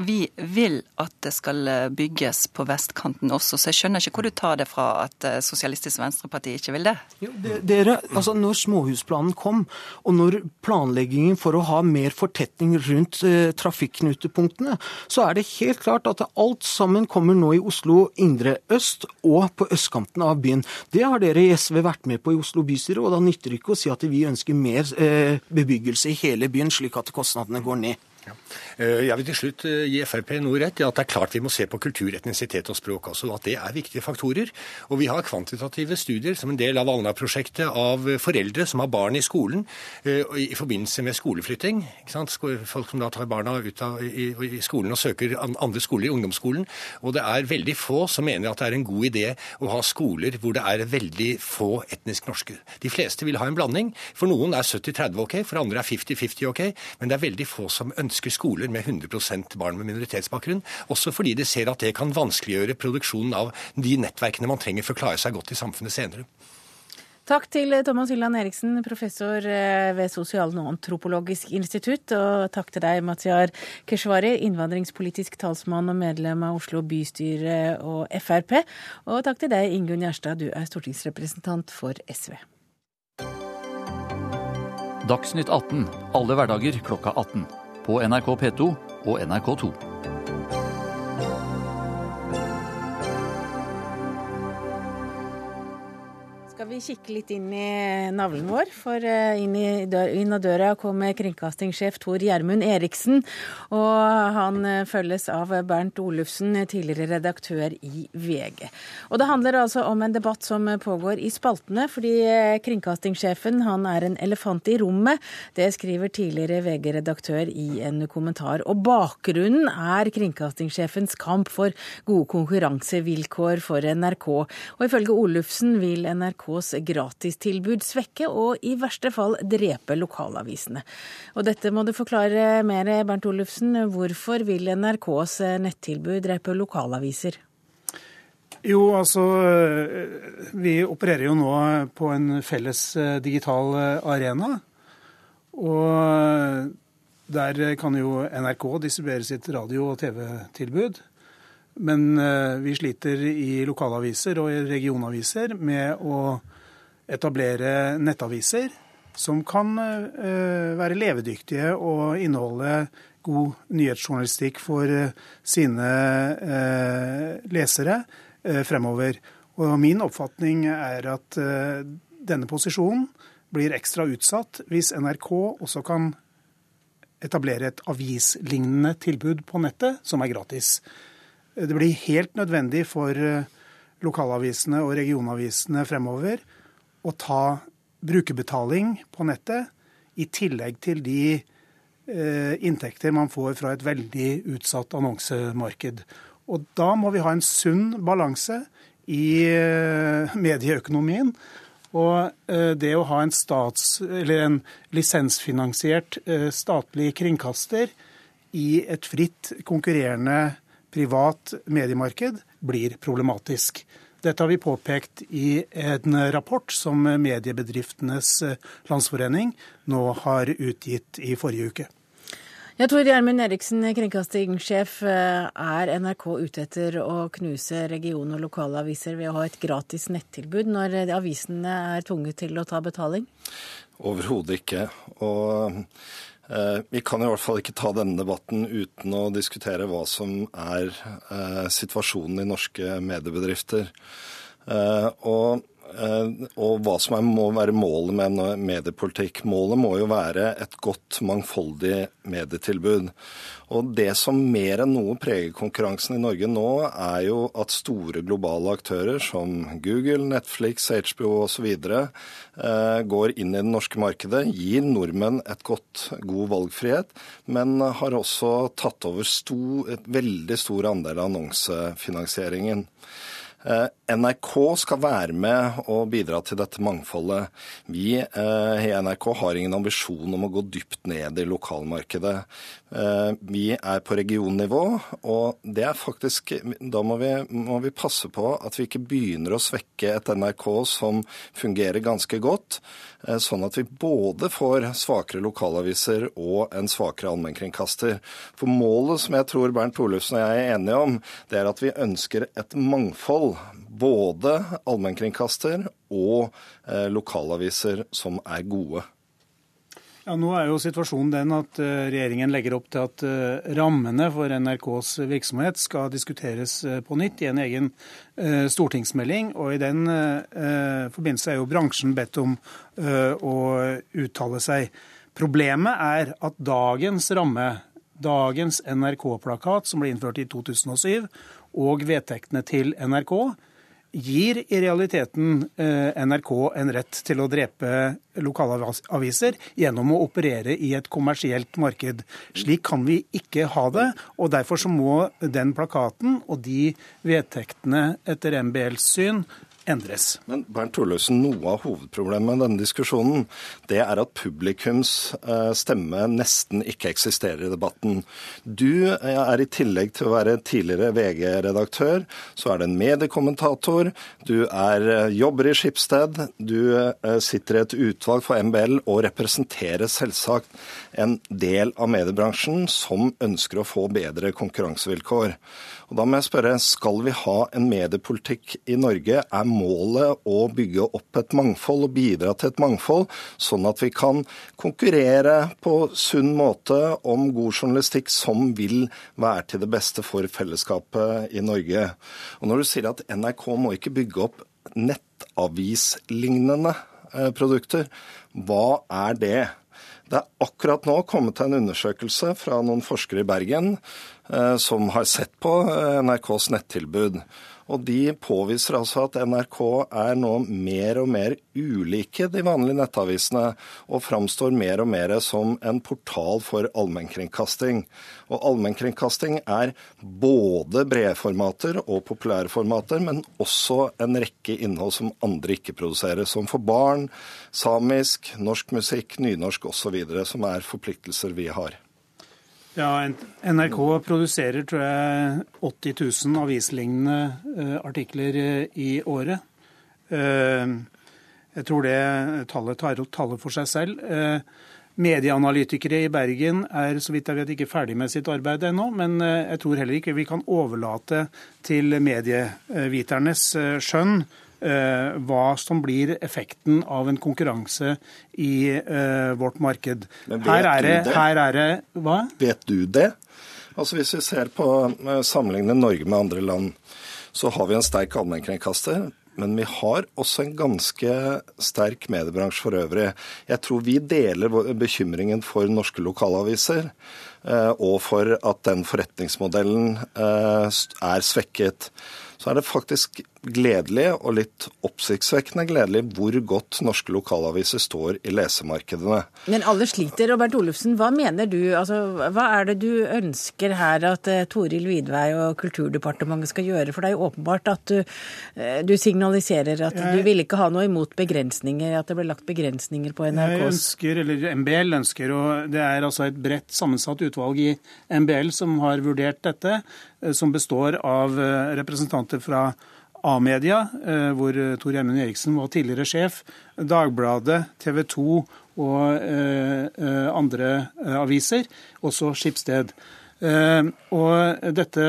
vi vil at det skal eh, bygges på vestkanten også, så jeg skjønner ikke hvor du tar det fra at eh, Sosialistisk Venstreparti ikke vil det. Jo, dere, altså Når småhusplanen kom, og når planleggingen for å ha mer fortetning rundt eh, trafikknutepunktene, så er det helt klart at alt sammen kommer nå i Oslo indre øst og på østkanten av byen. Det har dere i SV vært med på i Oslo bystyre, og da nytter det ikke å si at vi ønsker mer eh, bebyggelse i hele byen, slik at kostnadene går ned. Ja. Eh, jeg vil til slutt eh, gi Frp noe rett i at det er klart vi må se på kultur, etnisitet og språk også, og at det er viktige faktorer. Og vi har kvantitative studier som en del av Alna-prosjektet av foreldre som har barn i skolen eh, i forbindelse med skoleflytting. Folk som da tar barna ut av i, skolen og søker andre skoler i ungdomsskolen. Og det er veldig få som mener at det er en god idé å ha skoler hvor det er veldig få etnisk norske. De fleste vil ha en blanding. For noen er 70-30 ok, for andre er 50-50 ok, men det er veldig få som ønsker ønsker skoler med 100% barn med minoritetsbakgrunn. Også fordi de ser at det kan vanskeliggjøre produksjonen av de nettverkene man trenger for å klare seg godt i samfunnet senere. Takk til Thomas Hylland Eriksen, professor eh, ved Sosialantropologisk institutt. Og takk til deg, Mazyar Keshvari, innvandringspolitisk talsmann og medlem av Oslo bystyre og Frp. Og takk til deg, Ingunn Gjerstad, du er stortingsrepresentant for SV. Dagsnytt 18 alle hverdager klokka 18. På NRK P2 og NRK2. Vi kikke litt inn i navlen vår, for eh, inn, i dør, inn av døra kommer kringkastingssjef Tor Gjermund Eriksen. Og han eh, følges av Bernt Olufsen, tidligere redaktør i VG. Og det handler altså om en debatt som pågår i spaltene, fordi eh, kringkastingssjefen han er en elefant i rommet. Det skriver tidligere VG-redaktør i en kommentar. Og bakgrunnen er kringkastingssjefens kamp for gode konkurransevilkår for NRK. Og ifølge Olufsen vil NRK NRKs gratistilbud svekke og i verste fall drepe lokalavisene. Og dette må du forklare mer, Bernt Olufsen. Hvorfor vil NRKs nettilbud drepe lokalaviser? Jo, altså Vi opererer jo nå på en felles eh, digital eh, arena. Og der kan jo NRK distribuere sitt radio- og TV-tilbud. Men eh, vi sliter i lokalaviser og i regionaviser med å etablere nettaviser som kan eh, være levedyktige og inneholde god nyhetsjournalistikk for eh, sine lesere fremover. Og min oppfatning er at denne posisjonen blir ekstra utsatt hvis NRK også kan etablere et avislignende tilbud på nettet som er gratis. Det blir helt nødvendig for eh, lokalavisene og regionavisene fremover å ta brukerbetaling på nettet, i tillegg til de eh, inntekter man får fra et veldig utsatt annonsemarked. Og da må vi ha en sunn balanse i eh, medieøkonomien. Og det å ha en, stats, en lisensfinansiert statlig kringkaster i et fritt konkurrerende privat mediemarked blir problematisk. Dette har vi påpekt i en rapport som Mediebedriftenes Landsforening nå har utgitt i forrige uke. Ja, Tor Gjermund Eriksen, kringkastingssjef. Er NRK ute etter å knuse region- og lokalaviser ved å ha et gratis nettilbud, når avisene er tvunget til å ta betaling? Overhodet ikke. Og vi kan i hvert fall ikke ta denne debatten uten å diskutere hva som er eh, situasjonen i norske mediebedrifter. Eh, og Eh, og hva som er, må være målet med mediepolitikk. Målet må jo være et godt, mangfoldig medietilbud. Og Det som mer enn noe preger konkurransen i Norge nå, er jo at store globale aktører som Google, Netflix, HBO osv. Eh, går inn i det norske markedet, gir nordmenn et godt, god valgfrihet, men har også tatt over stor, et veldig stor andel av annonsefinansieringen. Eh, NRK skal være med og bidra til dette mangfoldet. Vi eh, i NRK har ingen ambisjon om å gå dypt ned i lokalmarkedet. Eh, vi er på regionnivå, og det er faktisk Da må vi, må vi passe på at vi ikke begynner å svekke et NRK som fungerer ganske godt, sånn at vi både får svakere lokalaviser og en svakere allmennkringkaster. For målet som jeg tror Bernt Olufsen og jeg er enige om, det er at vi ønsker et mangfold både allmennkringkaster og eh, lokalaviser som er gode. Ja, Nå er jo situasjonen den at eh, regjeringen legger opp til at eh, rammene for NRKs virksomhet skal diskuteres på nytt i en egen stortingsmelding. og I den forbindelse er jo bransjen bedt om å uttale seg. Problemet er at dagens ramme, dagens NRK-plakat som ble innført i 2007, og vedtektene til NRK, gir i realiteten eh, NRK en rett til å drepe lokalaviser gjennom å operere i et kommersielt marked. Slik kan vi ikke ha det, og derfor så må den plakaten og de vedtektene etter MBLs syn endres. Men Bernt Thorløsen, noe av hovedproblemet med denne diskusjonen, det er at publikums eh, stemme nesten ikke eksisterer i debatten. Du eh, er i tillegg til å være tidligere VG-redaktør, så er du en mediekommentator. Du er, eh, jobber i Skipsted. Du sitter i et utvalg for MBL og representerer selvsagt en del av mediebransjen som ønsker å få bedre konkurransevilkår. Og da må jeg spørre, Skal vi ha en mediepolitikk i Norge? Er målet å bygge opp et mangfold og bidra til et mangfold, sånn at vi kan konkurrere på sunn måte om god journalistikk som vil være til det beste for fellesskapet i Norge. Og når du sier at NRK må ikke bygge opp nettavislignende eh, produkter, hva er det? Det er akkurat nå kommet en undersøkelse fra noen forskere i Bergen som har sett på eh, NRKs nettilbud. Og de påviser altså at NRK er nå mer og mer ulike de vanlige nettavisene, og framstår mer og mer som en portal for allmennkringkasting. Og allmennkringkasting er både brede formater og populære formater, men også en rekke innhold som andre ikke produserer, som for barn, samisk, norsk musikk, nynorsk osv., som er forpliktelser vi har. Ja, NRK produserer tror jeg 80 000 avislignende uh, artikler uh, i året. Uh, jeg tror det tallet tar opp tallet for seg selv. Medieanalytikere i Bergen er så vidt jeg vet ikke ferdig med sitt arbeid ennå, men jeg tror heller ikke vi kan overlate til medieviternes skjønn Eh, hva som blir effekten av en konkurranse i eh, vårt marked. Her er, det, her er det Hva? Vet du det? Altså Hvis vi ser på eh, sammenligner Norge med andre land, så har vi en sterk allmennkringkaster. Men vi har også en ganske sterk mediebransje for øvrig. Jeg tror vi deler bekymringen for norske lokalaviser, og for at den forretningsmodellen er svekket så er det faktisk gledelig, og litt oppsiktsvekkende gledelig, hvor godt norske lokalaviser står i lesemarkedene. Men alle sliter. Robert Olufsen, hva mener du? Altså, hva er det du ønsker her at uh, Toril Vidvei og Kulturdepartementet skal gjøre? For det er jo åpenbart at du, uh, du signaliserer at jeg, du vil ikke ha noe imot begrensninger, at det ble lagt begrensninger på NRKs Jeg ønsker, eller MBL ønsker, og det er altså et bredt sammensatt utvalg i MBL som har vurdert dette. Eh, som består av eh, representanter fra A-media, eh, hvor Tor Gjermund Eriksen var tidligere sjef, Dagbladet, TV 2 og andre aviser, også Skipsted. Eh, og dette,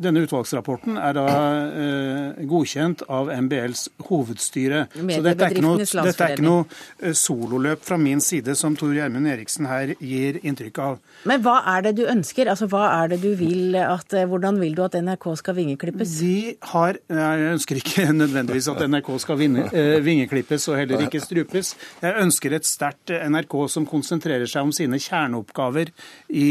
denne utvalgsrapporten er da eh, godkjent av MBLs hovedstyre. Så dette er ikke noe, dette er ikke noe eh, sololøp fra min side, som Tor Gjermund Eriksen her gir inntrykk av. Men hva er det du ønsker? Altså, hva er det du vil at, Hvordan vil du at NRK skal vingeklippes? Vi har Jeg ønsker ikke nødvendigvis at NRK skal vinne, vingeklippes og heller ikke strupes. Jeg ønsker et sterkt NRK som konsentrerer seg om sine kjerneoppgaver i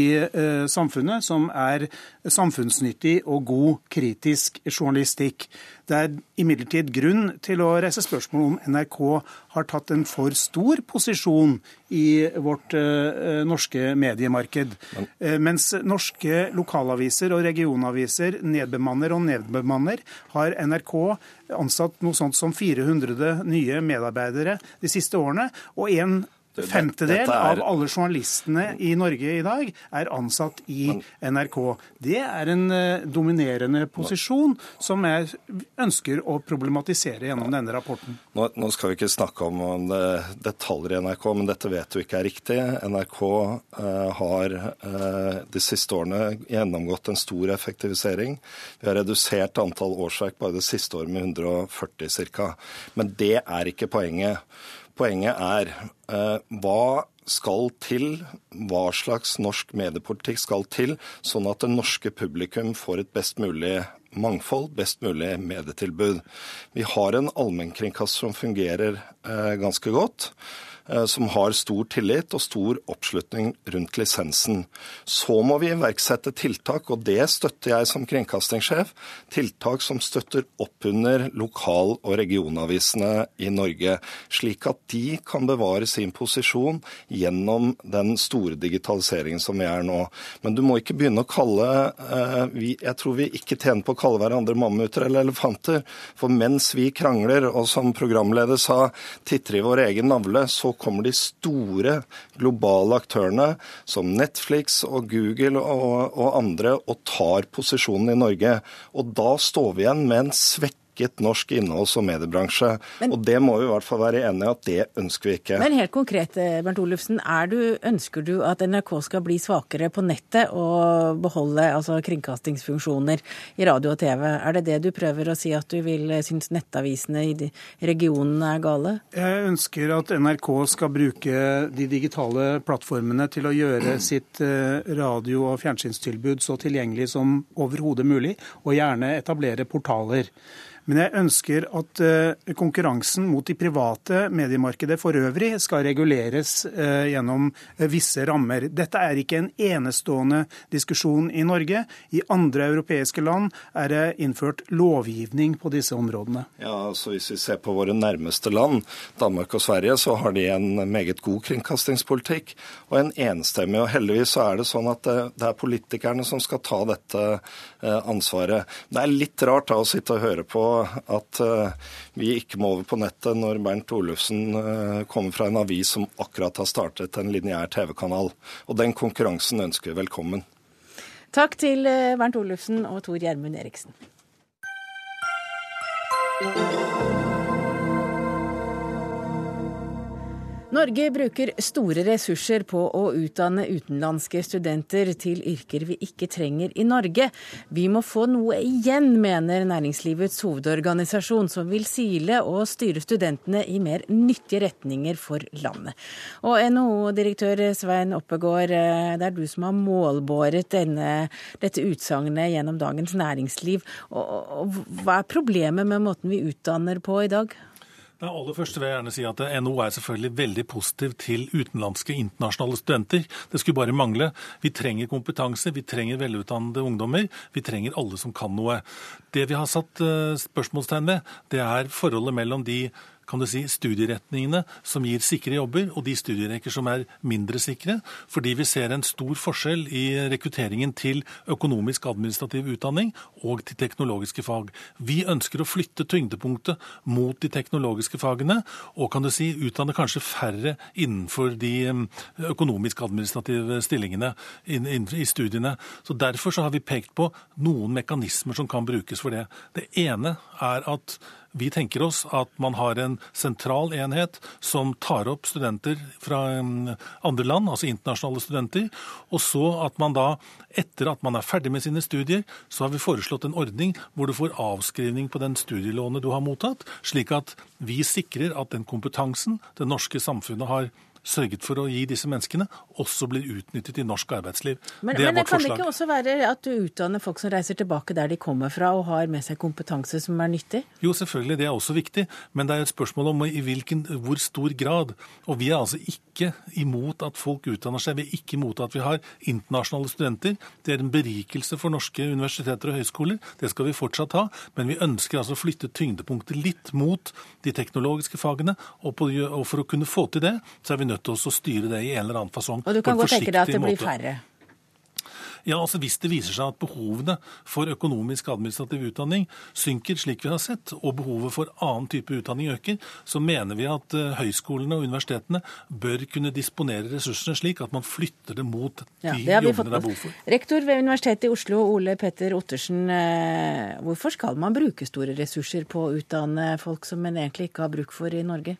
samfunnet samfunnet, som er samfunnsnyttig og god kritisk journalistikk. Det er imidlertid grunn til å reise spørsmål om NRK har tatt en for stor posisjon i vårt uh, norske mediemarked. Uh, mens norske lokalaviser og regionaviser nedbemanner og nedbemanner, har NRK ansatt noe sånt som 400 nye medarbeidere de siste årene. og en femtedel er... av alle journalistene i Norge i dag er ansatt i NRK. Det er en uh, dominerende posisjon som jeg ønsker å problematisere gjennom denne rapporten. Nå, nå skal vi ikke snakke om, om detaljer i NRK, men dette vet du ikke er riktig. NRK eh, har eh, de siste årene gjennomgått en stor effektivisering. Vi har redusert antall årsverk bare det siste året med 140 ca. Men det er ikke poenget. Poenget er eh, hva skal til, hva slags norsk mediepolitikk skal til, sånn at det norske publikum får et best mulig mangfold, best mulig medietilbud. Vi har en allmennkringkast som fungerer eh, ganske godt. Eh, som har stor tillit og stor oppslutning rundt lisensen. Så må vi iverksette tiltak, og det støtter jeg som kringkastingssjef. Tiltak som støtter opp under lokal- og regionavisene i Norge, slik at de kan bevare sin posisjon gjennom den store digitaliseringen som vi er nå. Men du må ikke begynne å kalle eh, Jeg tror vi ikke tjener på å kalle hverandre mammuter eller elefanter. For mens vi krangler, og som programleder sa, titter i vår egen navle, så kommer de store globale aktørene som Netflix og Google og, og andre og tar posisjonen i Norge. Og da står vi igjen med en svekket svekket norsk innholds- og mediebransje. Men, og det må vi i hvert fall være enige i at det ønsker vi ikke. Men helt konkret, eh, Bernt Olufsen, du, ønsker du at NRK skal bli svakere på nettet og beholde altså, kringkastingsfunksjoner i radio og TV? Er det det du prøver å si, at du vil eh, synes nettavisene i regionene er gale? Jeg ønsker at NRK skal bruke de digitale plattformene til å gjøre sitt eh, radio- og fjernsynstilbud så tilgjengelig som overhodet mulig, og gjerne etablere portaler. Men jeg ønsker at uh, konkurransen mot de private mediemarkedet for øvrig skal reguleres uh, gjennom uh, visse rammer. Dette er ikke en enestående diskusjon i Norge. I andre europeiske land er det innført lovgivning på disse områdene. Ja, altså Hvis vi ser på våre nærmeste land, Danmark og Sverige, så har de en meget god kringkastingspolitikk og en enstemmig. Og heldigvis så er det sånn at det er politikerne som skal ta dette ansvaret. Det er litt rart da å sitte og høre på at eh, vi ikke må over på nettet når Bernt Olufsen eh, kommer fra en avis som akkurat har startet en lineær TV-kanal. Og den konkurransen ønsker vi velkommen. Takk til eh, Bernt Olufsen og Tor Gjermund Eriksen. Norge bruker store ressurser på å utdanne utenlandske studenter til yrker vi ikke trenger i Norge. Vi må få noe igjen, mener næringslivets hovedorganisasjon, som vil sile og styre studentene i mer nyttige retninger for landet. Og NHO-direktør Svein Oppegård, eh, det er du som har målbåret denne, dette utsagnet gjennom Dagens Næringsliv. Og, og, hva er problemet med måten vi utdanner på i dag? Ja, aller først vil jeg gjerne si at NO er selvfølgelig veldig positiv til utenlandske internasjonale studenter. Det skulle bare mangle. Vi trenger kompetanse, vi trenger velutdannede ungdommer. Vi trenger alle som kan noe. Det vi har satt eh, spørsmålstegn ved, det er forholdet mellom de kan du si, studieretningene som gir sikre jobber, og de studierekker som er mindre sikre. Fordi vi ser en stor forskjell i rekrutteringen til økonomisk administrativ utdanning og til teknologiske fag. Vi ønsker å flytte tyngdepunktet mot de teknologiske fagene, og kan du si, utdanne kanskje færre innenfor de um, økonomisk administrative stillingene i studiene. Så Derfor så har vi pekt på noen mekanismer som kan brukes for det. Det ene er at vi tenker oss at man har en sentral enhet som tar opp studenter fra um, andre land, altså internasjonale studenter. Og så at man da, etter at man er ferdig med sine studier, så har vi foreslått en ordning hvor du får avskrivning på den studielånet du har mottatt, slik at vi sikrer at den kompetansen det norske samfunnet har sørget for å gi disse menneskene, også blir utnyttet i norsk arbeidsliv. Men det, men det kan forslag. ikke også være at du utdanner folk som reiser tilbake der de kommer fra, og har med seg kompetanse som er nyttig? Jo, selvfølgelig, det er også viktig. Men det er et spørsmål om i hvilken, hvor stor grad. Og vi er altså ikke imot at folk utdanner seg. Vi er ikke imot at vi har internasjonale studenter. Det er en berikelse for norske universiteter og høyskoler. Det skal vi fortsatt ha. Men vi ønsker altså å flytte tyngdepunktet litt mot de teknologiske fagene. Og, på, og for å kunne få til det, så er vi nødt nødt til å styre det i en eller annen fasong. Og du kan godt tenke deg at det blir færre? Ja, altså Hvis det viser seg at behovene for økonomisk administrativ utdanning synker, slik vi har sett, og behovet for annen type utdanning øker, så mener vi at uh, høyskolene og universitetene bør kunne disponere ressursene slik at man flytter det mot de ja, det jobbene det er behov for. Rektor ved Universitetet i Oslo, Ole Petter Ottersen. Uh, hvorfor skal man bruke store ressurser på å utdanne folk som man egentlig ikke har bruk for i Norge?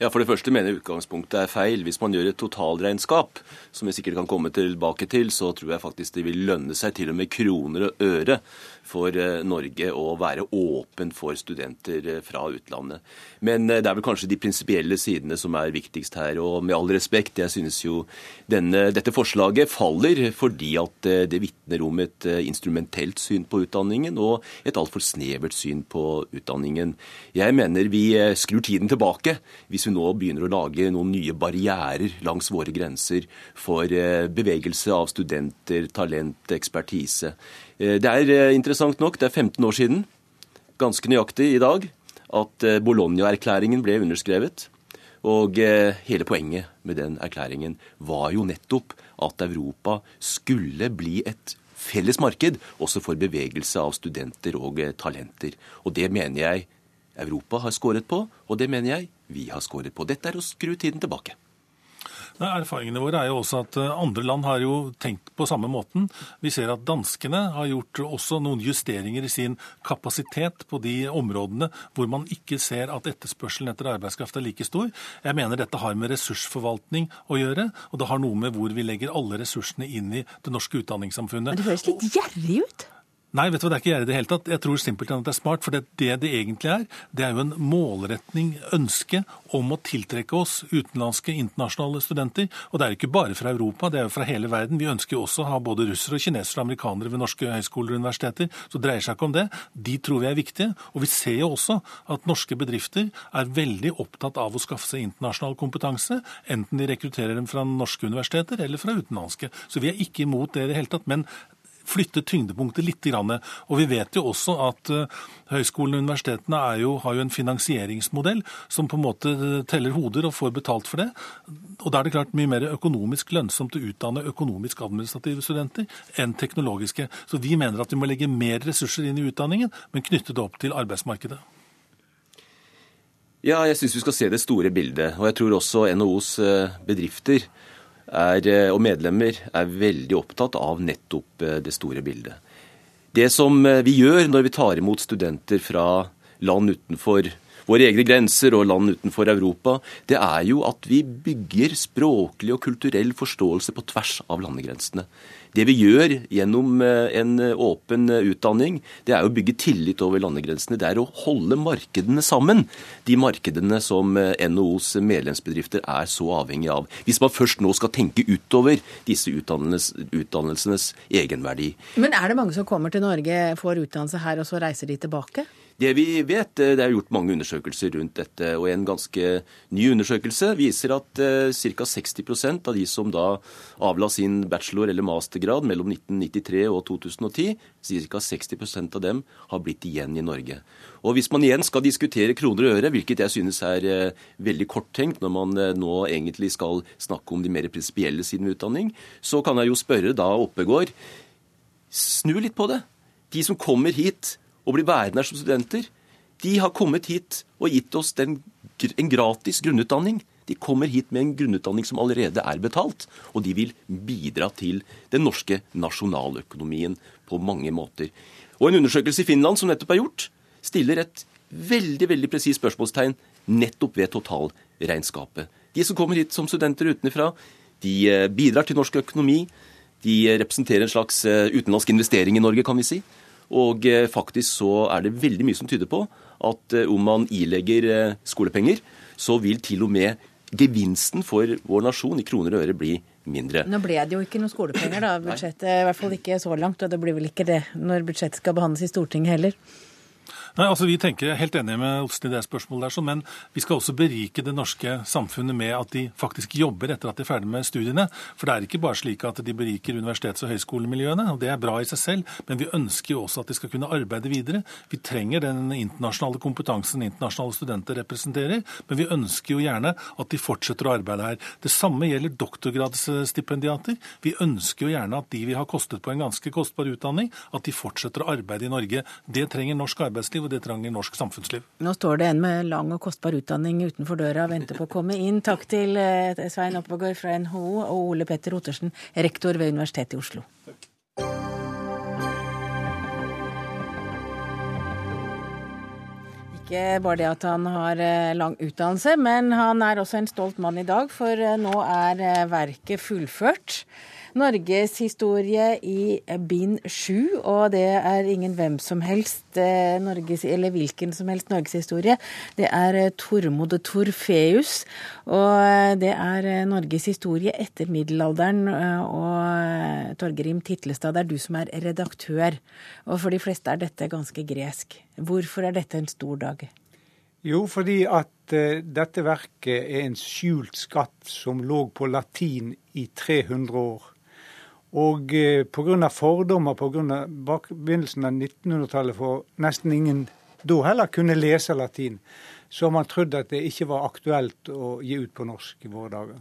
Ja, For det første mener jeg utgangspunktet er feil. Hvis man gjør et totalregnskap, som vi sikkert kan komme tilbake til, så tror jeg faktisk det vil lønne seg til og med kroner og øre for eh, Norge å være åpen for studenter eh, fra utlandet. Men eh, det er vel kanskje de prinsipielle sidene som er viktigst her. Og med all respekt, jeg synes jo denne, dette forslaget faller fordi at det vitner om et instrumentelt syn på utdanningen og et altfor snevert syn på utdanningen. Jeg mener vi skrur tiden tilbake hvis vi nå begynner å lage noen nye barrierer langs våre grenser for bevegelse av studenter, talent, ekspertise. Eh, det er eh, interessant nok, det er 15 år siden, ganske nøyaktig i dag, at Bologna-erklæringen ble underskrevet. Og hele poenget med den erklæringen var jo nettopp at Europa skulle bli et felles marked også for bevegelse av studenter og talenter. Og det mener jeg Europa har skåret på, og det mener jeg vi har skåret på. Dette er å skru tiden tilbake. Erfaringene våre er jo også at eh, andre land har jo tenkt på samme måten. Vi ser at danskene har gjort også noen justeringer i sin kapasitet på de områdene hvor man ikke ser at etterspørselen etter arbeidskraft er like stor. Jeg mener dette har med ressursforvaltning å gjøre, og det har noe med hvor vi legger alle ressursene inn i det norske utdanningssamfunnet. Men det høres litt gjerrig ut? Nei, vet du hva, det er ikke gjerrig i det hele tatt. Jeg tror simpelthen at det er smart. For det, det det egentlig er, det er jo en målretning, ønske om å tiltrekke oss utenlandske, internasjonale studenter. Og det er jo ikke bare fra Europa, det er jo fra hele verden. Vi ønsker jo også å ha både russere, og kinesere og amerikanere ved norske høyskoler og universiteter. Så det dreier seg ikke om det. De tror vi er viktige. Og vi ser jo også at norske bedrifter er veldig opptatt av å skaffe seg internasjonal kompetanse, enten de rekrutterer dem fra norske universiteter eller fra utenlandske. Så vi er ikke imot det i det hele tatt. men flytte tyngdepunktet litt. Og vi vet jo også at eh, høyskolene og universitetene jo, har jo en finansieringsmodell som på en måte eh, teller hoder og får betalt for det. Og da er det klart mye mer økonomisk lønnsomt å utdanne økonomisk administrative studenter enn teknologiske. Så vi mener at vi må legge mer ressurser inn i utdanningen, men knytte det opp til arbeidsmarkedet. Ja, jeg syns vi skal se det store bildet. Og jeg tror også NHOs eh, bedrifter er, eh, og medlemmer er veldig opptatt av nettopp eh, det store bildet. Det som eh, vi gjør når vi tar imot studenter fra land utenfor våre egne grenser og land utenfor Europa, det er jo at vi bygger språklig og kulturell forståelse på tvers av landegrensene. Det vi gjør gjennom eh, en eh, åpen eh, utdanning, det er å bygge tillit over landegrensene. Det er å holde markedene sammen. De markedene som NHOs medlemsbedrifter er så avhengig av. Hvis man først nå skal tenke utover disse utdannelsenes egenverdi. Men er det mange som kommer til Norge, får utdannelse her, og så reiser de tilbake? Det vi vet, det er gjort mange undersøkelser rundt dette, og en ganske ny undersøkelse viser at ca. 60% av de som da avla sin bachelor- eller mastergrad mellom 1993 og 2010, ca. 60% av dem har blitt igjen i Norge. Og Hvis man igjen skal diskutere kroner og øre, hvilket jeg synes er uh, veldig korttenkt når man uh, nå egentlig skal snakke om de mer prinsipielle sidene ved utdanning, så kan jeg jo spørre da Oppegård, snu litt på det. De som kommer hit og blir værende her som studenter, de har kommet hit og gitt oss den, en gratis grunnutdanning. De kommer hit med en grunnutdanning som allerede er betalt, og de vil bidra til den norske nasjonaløkonomien på mange måter. Og En undersøkelse i Finland som nettopp er gjort, stiller et veldig veldig presist spørsmålstegn nettopp ved totalregnskapet. De som kommer hit som studenter utenfra, de eh, bidrar til norsk økonomi. De representerer en slags eh, utenlandsk investering i Norge, kan vi si. Og eh, faktisk så er det veldig mye som tyder på at om man ilegger skolepenger, så vil til og med gevinsten for vår nasjon i kroner og øre blir mindre. Nå ble det jo ikke noe skolepenger, da. Budsjettet, I hvert fall ikke så langt. Og det blir vel ikke det når budsjettet skal behandles i Stortinget heller. Nei, altså Vi tenker helt enige med Olsen i det spørsmålet, der, men vi skal også berike det norske samfunnet med at de faktisk jobber etter at de er ferdig med studiene. For det er ikke bare slik at de beriker universitets- og høyskolemiljøene, og det er bra i seg selv, men vi ønsker jo også at de skal kunne arbeide videre. Vi trenger den internasjonale kompetansen internasjonale studenter representerer, men vi ønsker jo gjerne at de fortsetter å arbeide her. Det samme gjelder doktorgradsstipendiater. Vi ønsker jo gjerne at de vi har kostet på en ganske kostbar utdanning, at de fortsetter å arbeide i Norge. Det trenger norsk arbeidsliv arbeidsliv, og det trenger norsk samfunnsliv. Nå står det en med lang og kostbar utdanning utenfor døra og venter på å komme inn. Takk til eh, Svein Oppegård fra NHO og Ole Petter Ottersen, rektor ved Universitetet i Oslo. Ikke bare det at han har eh, lang utdannelse, men han er også en stolt mann i dag, for eh, nå er verket fullført norgeshistorie i bind sju. Og det er ingen hvem som helst, eh, Norges, eller hvilken som helst norgeshistorie. Det er eh, Tormod Torfeus. Og eh, det er Norges historie etter middelalderen. Og Torgrim Titlestad, det er du som er redaktør. Og for de fleste er dette ganske gresk. Hvorfor er dette en stor dag? Jo, fordi at uh, dette verket er en skjult skatt som lå på latin i 300 år. Og eh, pga. fordommer på begynnelsen av 1900-tallet, for nesten ingen da heller kunne lese latin, så har man trodd at det ikke var aktuelt å gi ut på norsk i våre dager.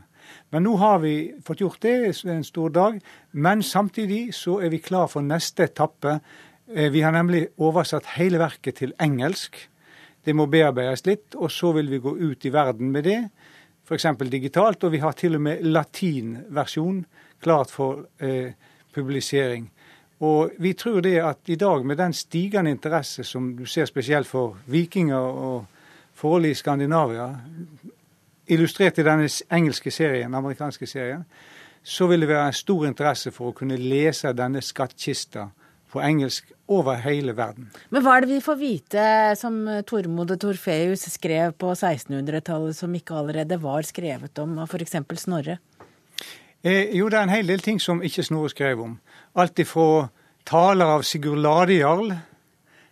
Men nå har vi fått gjort det, en stor dag. Men samtidig så er vi klar for neste etappe. Eh, vi har nemlig oversatt hele verket til engelsk. Det må bearbeides litt, og så vil vi gå ut i verden med det. f.eks. digitalt, og vi har til og med latinversjon klart for eh, publisering. Og vi tror det at i dag, med den stigende interesse som du ser spesielt for vikinger og forholdet i Skandinavia, illustrert i denne engelske serien, amerikanske serien, så vil det være en stor interesse for å kunne lese denne skattkista på engelsk over hele verden. Men hva er det vi får vite som Tormod og Torfeus skrev på 1600-tallet, som ikke allerede var skrevet om av f.eks. Snorre? Eh, jo, det er en hel del ting som ikke Snorre skrev om. Alt ifra taler av Sigurd Ladejarl,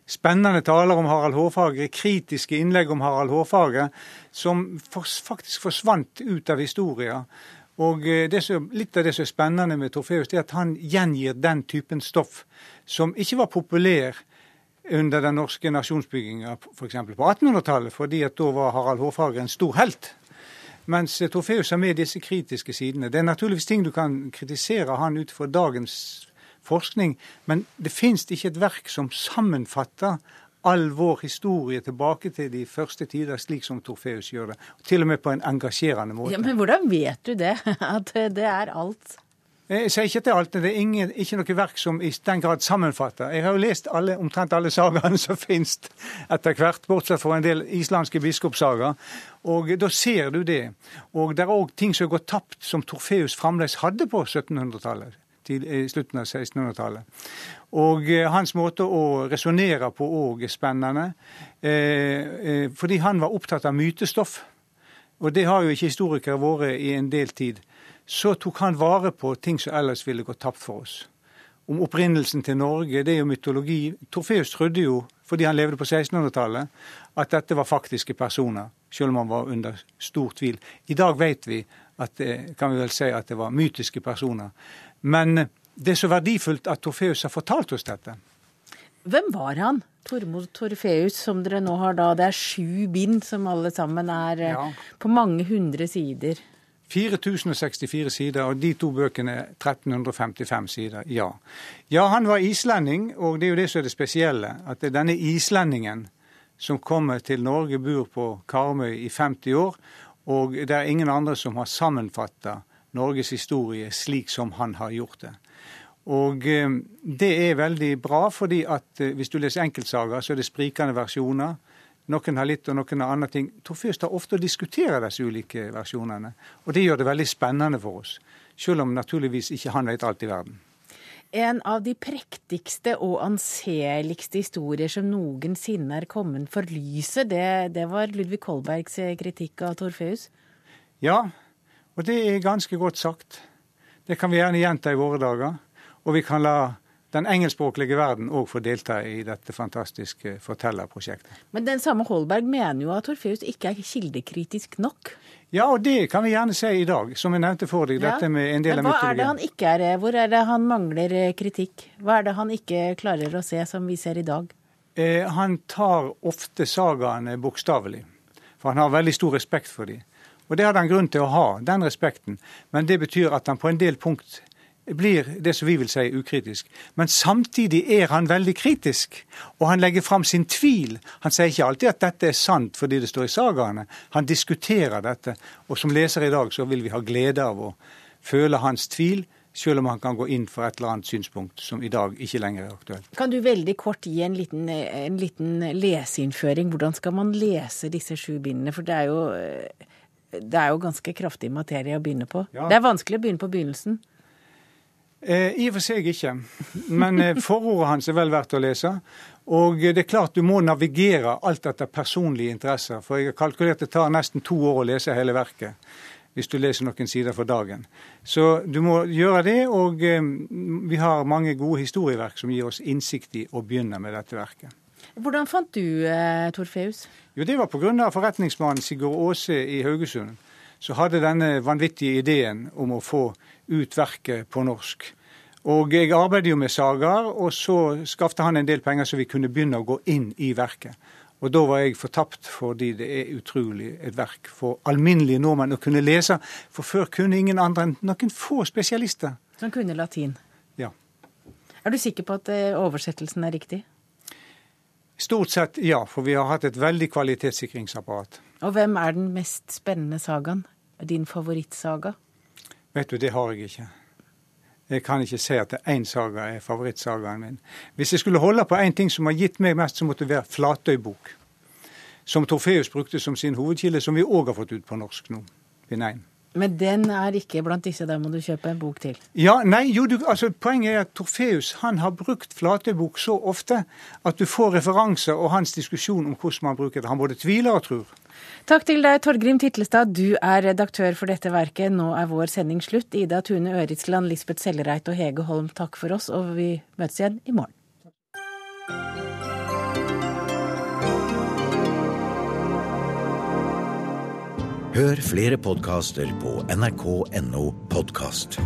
spennende taler om Harald Hårfagre, kritiske innlegg om Harald Hårfagre, som faktisk forsvant ut av historia. Og eh, som, Litt av det som er spennende med Torfeus, er at han gjengir den typen stoff som ikke var populær under den norske nasjonsbygginga f.eks. på 1800-tallet, fordi at da var Harald Hårfagre en stor helt. Mens Torfeus har med disse kritiske sidene. Det er naturligvis ting du kan kritisere han ut fra dagens forskning, men det finnes ikke et verk som sammenfatter all vår historie tilbake til de første tider, slik som Torfeus gjør det. Til og med på en engasjerende måte. Ja, men hvordan vet du det? At det er alt? Jeg sier ikke til alt. Det er ingen, ikke noe verk som i den grad sammenfatter. Jeg har jo lest alle, omtrent alle sagaene som finnes etter hvert, bortsett fra en del islandske biskopssager. Og da ser du det. Og det er òg ting som går tapt, som Torfeus fremdeles hadde på 1700-tallet i slutten av 1600-tallet. Og eh, hans måte å resonnere på òg er spennende. Eh, eh, fordi han var opptatt av mytestoff. Og det har jo ikke historikere vært i en del tid. Så tok han vare på ting som ellers ville gått tapt for oss. Om opprinnelsen til Norge, det er jo mytologi. Torfeus trodde jo, fordi han levde på 1600-tallet, at dette var faktiske personer, selv om han var under stor tvil. I dag vet vi at kan vi vel si at det var mytiske personer. Men det er så verdifullt at Torfeus har fortalt oss dette. Hvem var han? Tormod Torfeus, som dere nå har da. Det er sju bind som alle sammen er eh, ja. på mange hundre sider. 4064 sider, og de to bøkene 1355 sider. Ja. ja, han var islending, og det er jo det som er det spesielle. At det er denne islendingen som kommer til Norge, bor på Karmøy i 50 år, og det er ingen andre som har sammenfatta Norges historie slik som han har gjort det. Og eh, det er veldig bra, fordi at eh, hvis du leser enkeltsager, så er det sprikende versjoner. Noen har litt, og noen har andre ting. Torfjøs tar ofte å diskutere disse ulike versjonene. Og det gjør det veldig spennende for oss. Selv om naturligvis ikke han vet alt i verden. En av de prektigste og anseligste historier som noensinne er kommet for lyset, det, det var Ludvig Kolbergs kritikk av Torfeus? Ja, og det er ganske godt sagt. Det kan vi gjerne gjenta i våre dager. Og vi kan la den engelskspråklige verden òg får delta i dette fantastiske fortellerprosjektet. Men den samme Holberg mener jo at Torfeus ikke er kildekritisk nok? Ja, og det kan vi gjerne si i dag, som jeg nevnte for deg. Dette med en del av Men hva er det han ikke er? Hvor er det han mangler eh, kritikk? Hva er det han ikke klarer å se, som vi ser i dag? Eh, han tar ofte sagaene bokstavelig, for han har veldig stor respekt for dem. Og det hadde han grunn til å ha, den respekten. Men det betyr at han på en del punkt blir det som vi vil si ukritisk. Men samtidig er han veldig kritisk, og han legger fram sin tvil. Han sier ikke alltid at dette er sant fordi det står i sagaene. Han diskuterer dette. Og som leser i dag så vil vi ha glede av å føle hans tvil, selv om han kan gå inn for et eller annet synspunkt som i dag ikke lenger er aktuelt. Kan du veldig kort gi en liten, en liten leseinnføring? Hvordan skal man lese disse sju bindene? For det er jo det er jo ganske kraftig materie å begynne på. Ja. Det er vanskelig å begynne på begynnelsen. Eh, I og for seg ikke, men eh, forordet hans er vel verdt å lese. Og det er klart du må navigere alt etter personlige interesser. For jeg har kalkulert det tar nesten to år å lese hele verket. Hvis du leser noen sider for dagen. Så du må gjøre det. Og eh, vi har mange gode historieverk som gir oss innsikt i å begynne med dette verket. Hvordan fant du eh, Torfeus? Jo, Det var pga. forretningsmannen Sigurd Aase i Haugesund. Så hadde denne vanvittige ideen om å få ut verket på norsk. Og Jeg arbeidet jo med sagaer, og så skaffet han en del penger så vi kunne begynne å gå inn i verket. Og da var jeg fortapt, fordi det er utrolig et verk for alminnelige nordmenn å kunne lese. For før kunne ingen andre enn noen få spesialister. Som kunne latin? Ja. Er du sikker på at eh, oversettelsen er riktig? Stort sett ja, for vi har hatt et veldig kvalitetssikringsapparat. Og hvem er den mest spennende sagaen? din favorittsaga? Vet du, det har jeg ikke. Jeg kan ikke si at én saga er favorittsagaen min. Hvis jeg skulle holde på én ting som har gitt meg mest, så måtte det være Flatøybok. Som Torfeus brukte som sin hovedkilde, som vi òg har fått ut på norsk nå. Bind 1. Men den er ikke blant disse, der må du kjøpe en bok til. Ja, nei, jo, du, altså Poenget er at Torfeus han har brukt Flatøybok så ofte at du får referanser og hans diskusjon om hvordan man bruker det. Han både tviler og tror. Takk til deg, Torgrim Titlestad. Du er redaktør for dette verket. Nå er vår sending slutt. Ida Tune Øritsland, Lisbeth Sellereit og Hege Holm, takk for oss, og vi møtes igjen i morgen. Hør flere podkaster på nrk.no podkast.